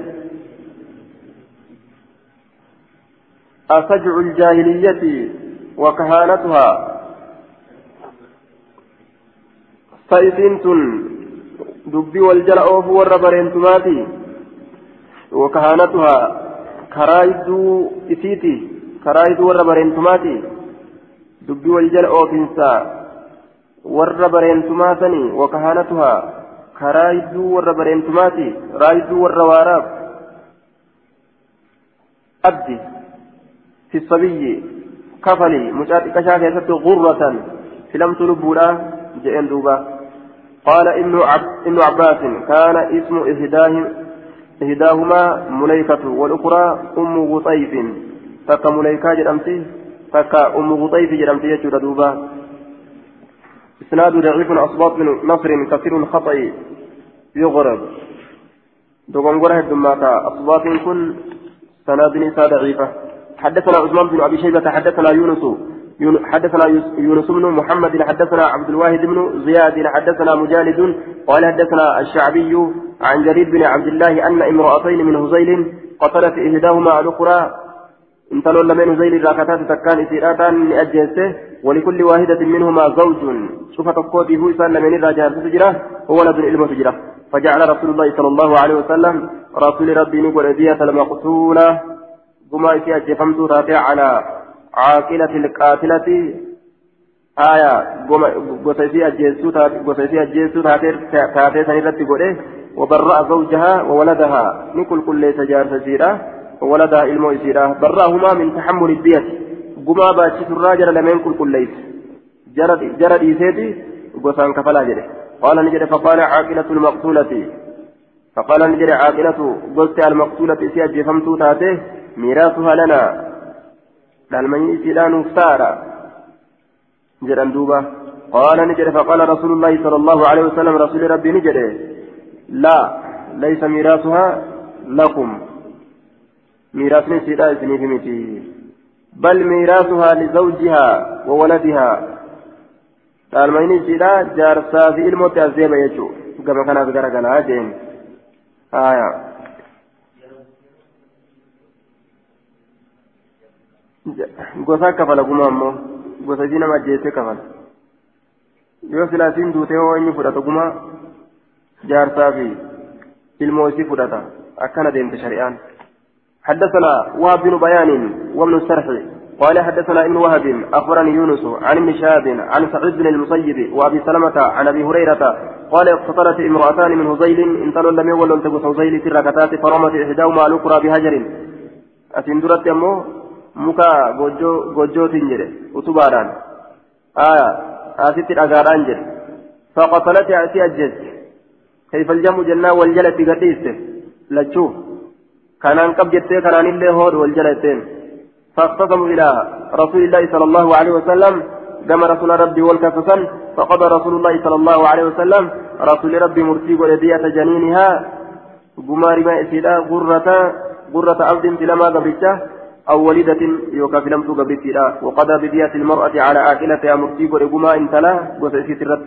Speaker 1: أسجع الجاهلية وكهانتها. فإذن dubbii wal jala oofuu warra bareentumaati wakahaanatuhaa karaa idduu isiiti karaa warra bareentumaa sanii wakahaanatuhaa karaa idduu warra bareentumaati karaa idduu warra waaraaf abdi fi sabiyyi kafali mucaa xiqqashaa keessatti gurratan filamtu lubbuudha jedheen duubaa قال ابن عب... عباس كان اسم إهداهم إهداهما مليكة والأخرى أم غطيف تكا مليكة جرمتي تكا أم غطيف جرمتي يجور دوبا إسناد ضعيف أصباط بن نصر كثير الخطأ يغرب دوغنغورة الدماتا أصباط كن سناد نساء ضعيفة حدثنا عثمان بن أبي شيبة حدثنا يونس حدثنا يونس بن محمد حدثنا عبد الواحد بن زياد حدثنا مجالد قال حدثنا الشعبي عن جرير بن عبد الله أن امرأتين من هزيل قتلت إحداهما الأخرى انتلوا لمن هزيل راكتات تكان إسيراتان لأجهزته ولكل واحدة منهما زوج شوف تقوتي هو إسان لمن الرجال تجرة وولد علم تجرة فجعل رسول الله صلى الله عليه وسلم رسول ربي نقول أدية المقتولة بما إسي أجفمت على عاقلة القاتلة آية غسيسي أجيسو غسيسي أجيسو تاتي سنرتي قوله وبرأ زوجها وولدها نكل كل ليس جار سيرة وولدها إلمو برأهما من تحمل الدية قما باتشي الراجل لمن كل كل ليس. جرد جرد يسيتي غسان كفلا جده قال نجد فقال عاقلة المقتولة. فقال نجد عاقلة قلت المقتولة سيأجي فمتو تاتي ميراثها لنا. dhalmanii isiidhaa nuuf taa'adha jedhan duuba qaala ni jedhe faqaala rasuulullaahi sala allahu alehi wasalam rasuuli rabbii ni jedhe laa laysa miti bal miiraasuhaa lizawjihaa wa waladihaa dhalmanii isiidhaa jaarsaa fi ilmootti as deema jechuu gama kanaas gara galaa jeen aayaa gosa kafala guma ammoo gosa isii nama ajjeessee kafala yoo silaasiin duutee hoo inni fudhata guma jaarsaa fi ilmoo isii fudhata akkana deemte shari'aan حدثنا وهب بن بيان وابن السرح. قال حدثنا ابن وهب أخبرني يونس عن ابن شهاب عن سعيد بن المسيب وأبي سلمة عن أبي هريرة. قال اقتتلت امرأتان من هزيل انتلوا لم يولوا تقص هزيل في الركعتات فرمت إحداهما الأخرى بهجر. اتندرت امه muka gojjootiin jedhe utubaadhaan aya asitti dhagaadhaan jedhe فقتلتها أتي أجج كيف الجمع جنة والجلة قتيسة لتشوف كان أنقب جتة كان اللي هود والجلتين فاختصموا إلى رسول الله صلى الله عليه وسلم كما رسول ربي والكفسا فقضى رسول الله صلى الله عليه وسلم رسول ربي مرتي ولدية جنينها قمار ما إسيلا غرة غرة عبد لما قبرته أو وليدة يوكا في لمسو قبرتها وقضى بدية المرأة على آكلتها مرتي ولقما انتلا وسيسيت الرد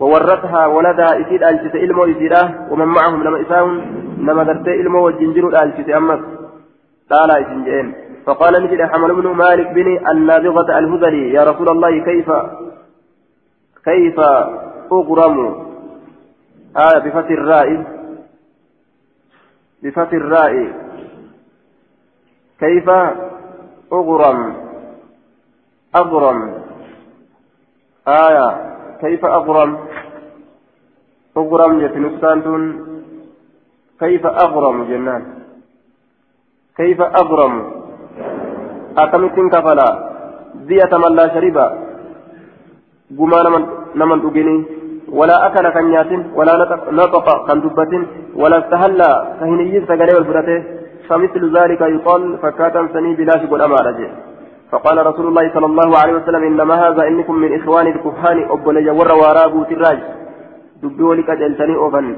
Speaker 1: وورثها ولدها إسيد ألجس إلمو إسيدا ومن معهم لما إساهم نما درتي إلمو والجنجر ألجس أمس. لا إسنجين فقال نجد حمل بن مالك بن النابغة الهذلي يا رسول الله كيف كيف أغرم؟ آية بفتح الراء بفتح الراء كيف أغرم؟ أغرم. آية. كيف أغرم؟ أغرم يتنسان كيف أغرم جنان؟ كيف أغرم؟ أكمتين كفلا دية من لا شرب قما نمن أجني ولا أكل كنيات ولا نطق كان دبة ولا استهل كهنيين سجلي والفرته فمثل ذلك يقال فكاتا سني بلا شبه الأمانة فقال رسول الله صلى الله عليه وسلم إنما هذا إنكم من إخوان الكهان أوفن.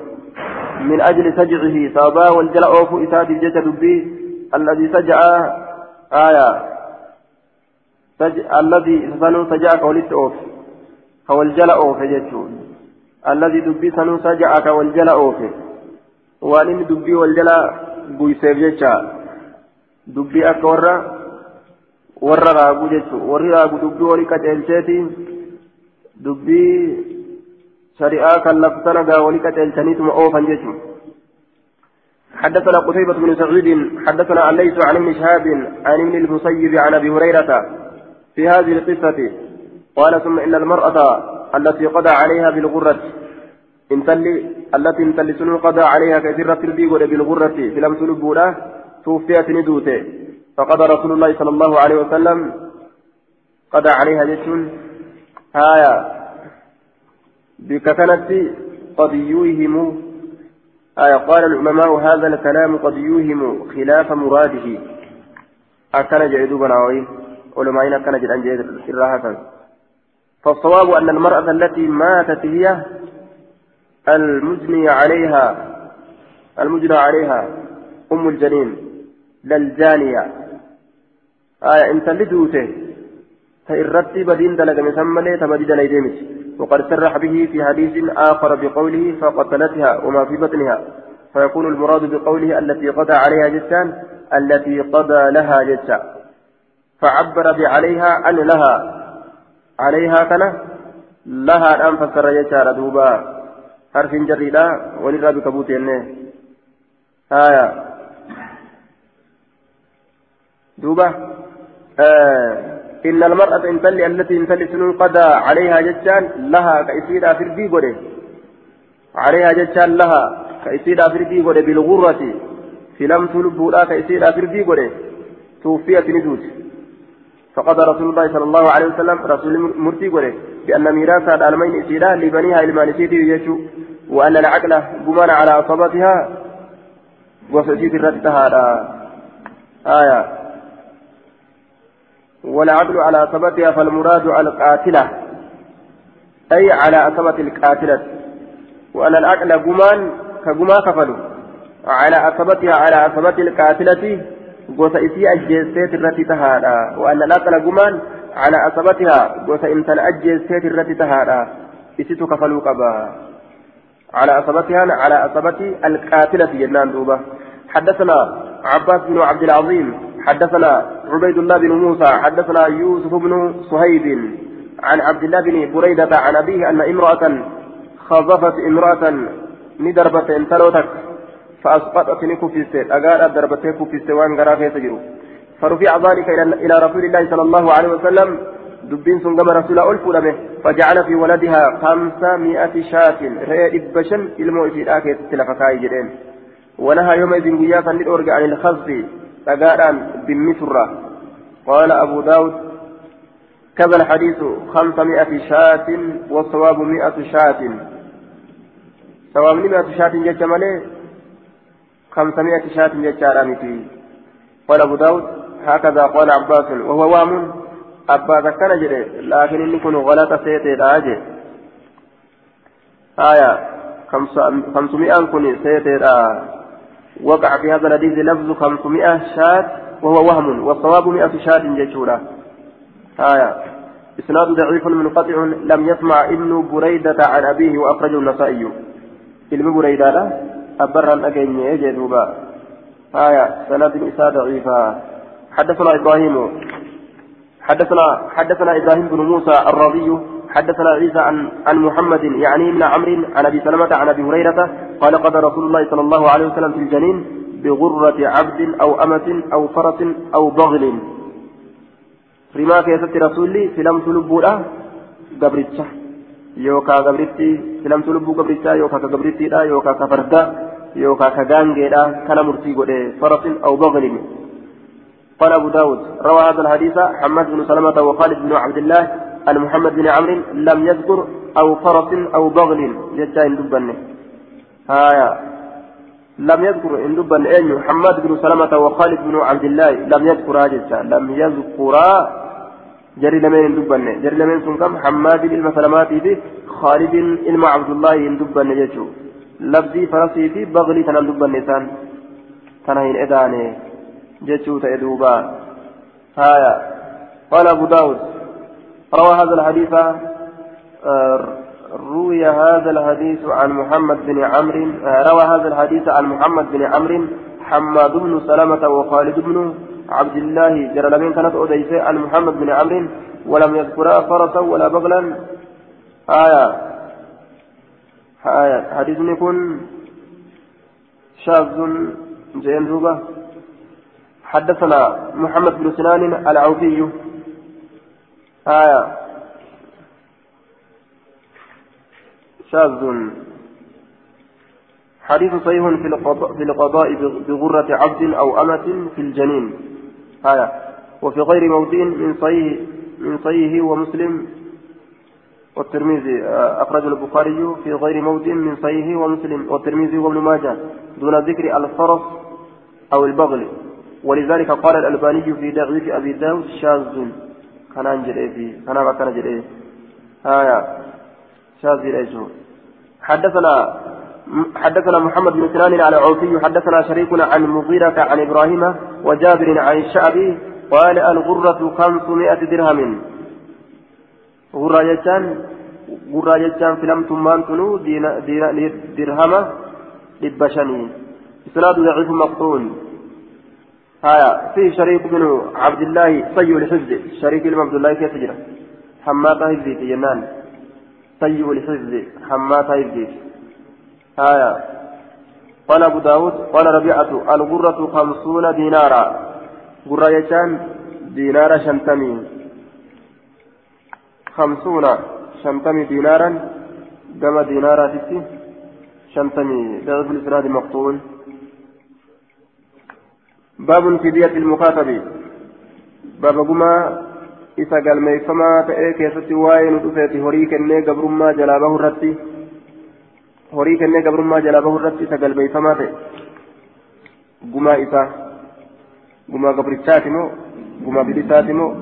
Speaker 1: من أجل سجعه صابا أوفو الجسد دبي. الذي سجع آية. الذي سنو سجع أوف. أوف الذي دبي سنو سجع أوف. وأن دبي دبي أكورا warra raaguu jechuun warri raagu dubbii walii qaceelcheeti dubbii shari'aa kan labsana gaa walii qaceelchaniituma oofan jechuun. حدثنا قتيبة بن سعيد حدثنا الليث عن ابن شهاب عن ابن المسيب عن أبي هريرة في هذه القصة قال ثم إن المرأة التي قضى عليها بالغرة انتلي التي انتلي سنو قضى عليها كثيرة البيغ بالغرة في لم تلبولا توفيت ندوته فقضى رسول الله صلى الله عليه وسلم قضى عليها جيش آية بكتنة قد يوهم آية قال العلماء هذا الكلام قد يوهم خلاف مراده. أكن جعدوا بناوي علماء أكن جعد أن جعد الراحة فالصواب أن المرأة التي ماتت هي المجني عليها. المجنى عليها. أم الجنين. للجانية. آية إن تلدوته فإرتي بدين دلق مسمى تبدي ليديمت وقد سرح به في حديث آخر بقوله فقتلتها وما في بطنها. فيكون المراد بقوله التي قضى عليها جسان التي قضى لها جسا فعبر بعليها أن لها. عليها كان لها الآن فسر جسا دوبا. حرف جريدا ولذا بكبوت آية. دوبا. آه إن المرأة انتلي التي انتلي سنون قضى عليها جتان لها كإسيدا فردي قده عليها جتان لها كإسيدا فردي قده بالغرة. في لم تلبوا لا كإسيدا فردي قده توفيت نزوت فقضى رسول الله صلى الله عليه وسلم رسول مرتي بأن ميراث الألمين إسيدا لبنيها سيدي يجو وأن العقل قمان على أصابتها. وسجيد الرتها آية. والعدل على ثبتها فالمراد على القاتلة. أي على ثبت القاتلة. وأن العقل قمان كقما كفلوا. على ثبتها على ثبت القاتلة gosa isii ajjeesteet irratti tahaadha waan alaqala gumaan ala asabatihaa gosa intala ajjeesteet irratti tahaadha isitu kafaluu qaba على أصابتها على أصابت القاتلة جنان دوبة حدثنا عباس بن عبد العظيم حدثنا عبيد الله بن موسى حدثنا يوسف بن صهيب عن عبد الله بن بريدة عن أبيه أن امرأة خظفت امرأة ندربت انتلوتك فأسقطت نكفست أقال دربت كفست وأن قرأ تجرو. فرفع ذلك إلى رسول الله صلى الله عليه وسلم دبين سنقم رسول ألف به فجعل في ولدها خمسمائة شاة رأي إبشن إلمو في الآخر تلفكاي جرين ونهى يومئذ قياسا للأرجع عن الخزف. أقال بمثرة قال أبو داود كذا الحديث خمسمائة شاة والصواب مئة شاة صواب مئة شاة جت مالي خمسمائة شاة جت قال أبو داود هكذا قال عباس وهو وام أبا ذكر جري لكن إن كن غلط سيتي الآجي آية خمسمائة كن سيتي وقع في هذا الحديث لفظ خمسمائة شاة وهو وهم والصواب مئة شاة جتشورا آية. إسناد ضعيف منقطع لم يسمع ابن بريدة عن أبيه وأخرجه النسائي. ابن بريدة لا أبرا أجن يجدوبا آية. سند إساء ضعيفة حدثنا إبراهيم. حدثنا حدثنا إبراهيم بن موسى الرضي حدثنا عيسى عن عن محمد يعني ابن عمرو عن ابي سلمه عن ابي هريره قال قضى رسول الله صلى الله عليه وسلم في الجنين بغرة عبد أو أمة أو فرس أو بغل rasuulli filamtu lubbuudha gabricha yookaan gabritti filamtu lubbuu gabrichaa yookaan ka gabrittiidha yookaan ka farda yookaan ka gaangeedha kana murtii godhe farasin aw baghlin قال أبو داود روى هذا الحديث حماد بن سلمة وخالد بن عبد الله أن محمد بن عمرو لم يذكر أو فرس أو بغل جتا إن دبن هايا. لم يذكر إن دبن أين محمد بن سلمة وخالد بن عبد الله لم يذكر جتا لم يذكرا جري لمن دبن جري لمن سنكم حماد بن سلماتي في خالد إلما عبد الله إن دبن جتشو لفظي فرسي في بغلي تنام دبن نسان تنهين إداني جتشو تأدوبا هايا. قال أبو داود. روى هذا الحديث آه، روي هذا الحديث عن محمد بن عمرو آه، روى هذا الحديث عن محمد بن عمرو حماد بن سلمة وخالد بن عبد الله جرى لمن كانت أديسة عن محمد بن عمرو ولم يذكرا فرسا ولا بغلا. آية. آية. حديث يكون شاذ جين حدثنا محمد بن سنان العوفي. آية. شاذ. حديث صحيح في القضاء, في القضاء بغرة عبد أو أمة في الجنين. آية. وفي غير موضع من صحيح من صحيحه ومسلم. والترمذي آه، أخرج البخاري في غير موضع من صحيحه ومسلم. والترمذي وابن ماجه دون ذكر الفرس أو البغل. ولذلك قال الألباني في ضعيف أبي داود شاذ. في كان ما كان جل آية شاذ ليسو حدثنا حدثنا محمد بن سنان على عوفي حدثنا شريك عن مغيرة عن إبراهيم وجابر عن الشعبي قال الغرة خمسمائة درهم غرة جتان غرة جتان في لم تمان تنو درهم لبشني إسناد ضعيف مقطون هايا في شريك بن عبد الله سيء الحفظ شريك بن عبد الله كيف تجرى؟ حماتا حفظي في جنان. سيء الحفظ حماتا حفظي هايا. قال أبو داود قال ربيعة الغرة خمسون دينارا. غرة يشان دينارا شنتمي. خمسون شنتمي دينارا. كما دينارا تتي شنتمي. ضعف الإسناد مقتول باب في دية المكاتب باب قما إذا قال ميفما تأي كيستي واين ودفيتي هوريك الني قبرما جلابه الرتي horii kennee gabrummaa jalaa bahu irratti isa galbeeyfamaa ta'e gumaa isaa gumaa gabrichaati moo gumaa bilisaati moo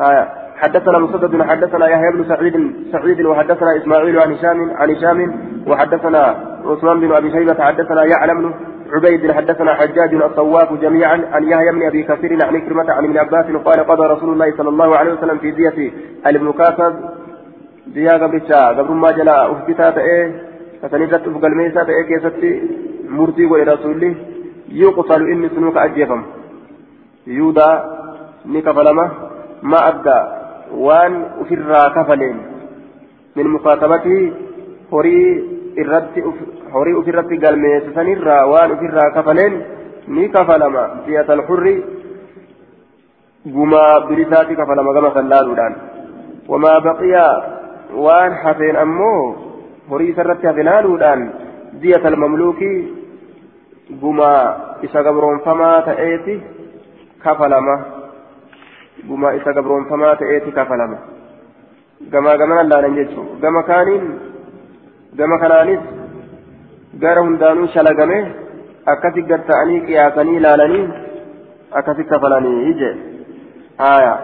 Speaker 1: آية حدثنا مسدد حدثنا يحيى بن سعيد سعيد وحدثنا إسماعيل عن هشام عن هشام وحدثنا عثمان بن أبي شيبة حدثنا يعلم عبيد حدثنا حجاج الطواف جميعا عن يحيى بن ابي كثير عن كلمة عن ابن عباس قال قضى رسول الله صلى الله عليه وسلم في دية biyyaa gabrichaa gabrummaa jala uf bitaa ta'ee kasan irratti uf galmeessaa ta'ee keessatti murtii godhe rasuulli yuqtalu inni sunuu ka ajjeefamu yuudaa ni kafalama ma adda waan ufirraa kafaleen min mukaatabatii horii irratti horii ufirratti galmeessisanirraa waan ufirraa kafaleen ni kafalama siyatal hurri gumaa bilisaati kafalama gama sallaaluudhaan wamaa baqiyaa waan hafeen ammoo horii isarratti hafe laaluudhaan diyata almamluukii gumaa isa gabroonfamaa ta'eeti kafalama gumaa isa gabroonfamaa ta'eeti kafalama gamaa gamana laalan jechuun gama kaaniin gama kanaanis gara hundaanuu shalagame akkasi garta'anii qiyaasanii laalanii akkasi kafalanii je haya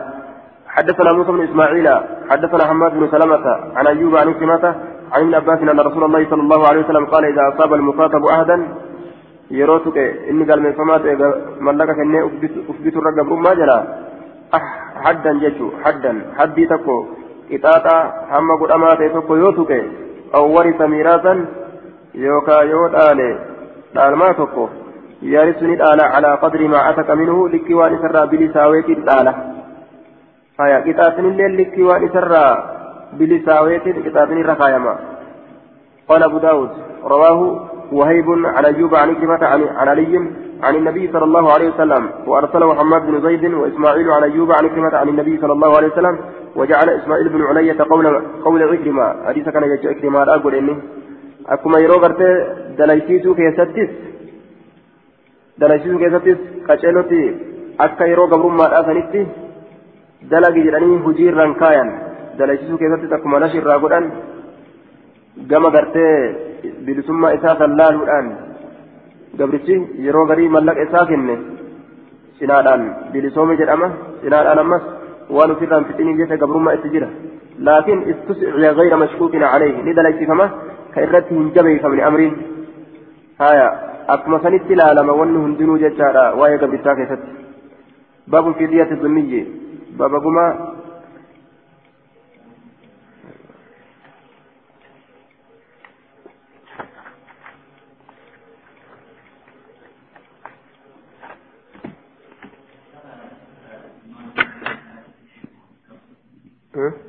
Speaker 1: حدثنا موسى بن إسماعيل حدثنا حماد بن سلمة عن أيوب عن كلمة عن ابن عباس إن رسول الله صلى الله عليه وسلم قال إذا أصاب المخاطب عهدا يروتك إني قال من فمات ملكك اني اثبت الرقب ما جلا حدا ججو حدا. حدي تكو. قطاطا هم قد امات تكو يوتك. أو ورث ميراثا يوكا يوت آلي دالما تكو يرثني الآلة على قدر ما أتك منه لكي سرى بلساويت الآلة هيا قطاطني الليل لكي وان سرى بلساويت قطاطني رخايما قال أبو داود رواه وهيب عن أيوب عن كلمة عن علي عن النبي صلى الله عليه وسلم وأرسل محمد بن زيد وإسماعيل عن أيوب عن كلمة عن النبي صلى الله عليه وسلم وجعل إسماعيل بن علية قول قول عكرمة حديث كان يجي عكرمة أقول إني أكما يرو غرتي دليسيسو كيستيس دليسيسو كيستيس قتلوتي أكا يرو قبرم ما أثنتي دلقي جراني هجير رنكايا دليسيسو كيستيس أكما نشر راقودان gama gartee bilisummaa isaa sallaaluudhaan gabrichi yeroo garii mallaqa isaa kenne cinaadhaan bilisoome jedhama cinaadhaan ammas waan ofirraan fixiniif jecha gabrummaa itti jira laakiin istusciya gayra mashkuukin calayhi ni dalaysifama كإرتي هنجبي فمن أمر هايا أكما سنت لالما ونه هندنو ججارا وهي قبل ساكت باب في دية الذمية باب قما Huh?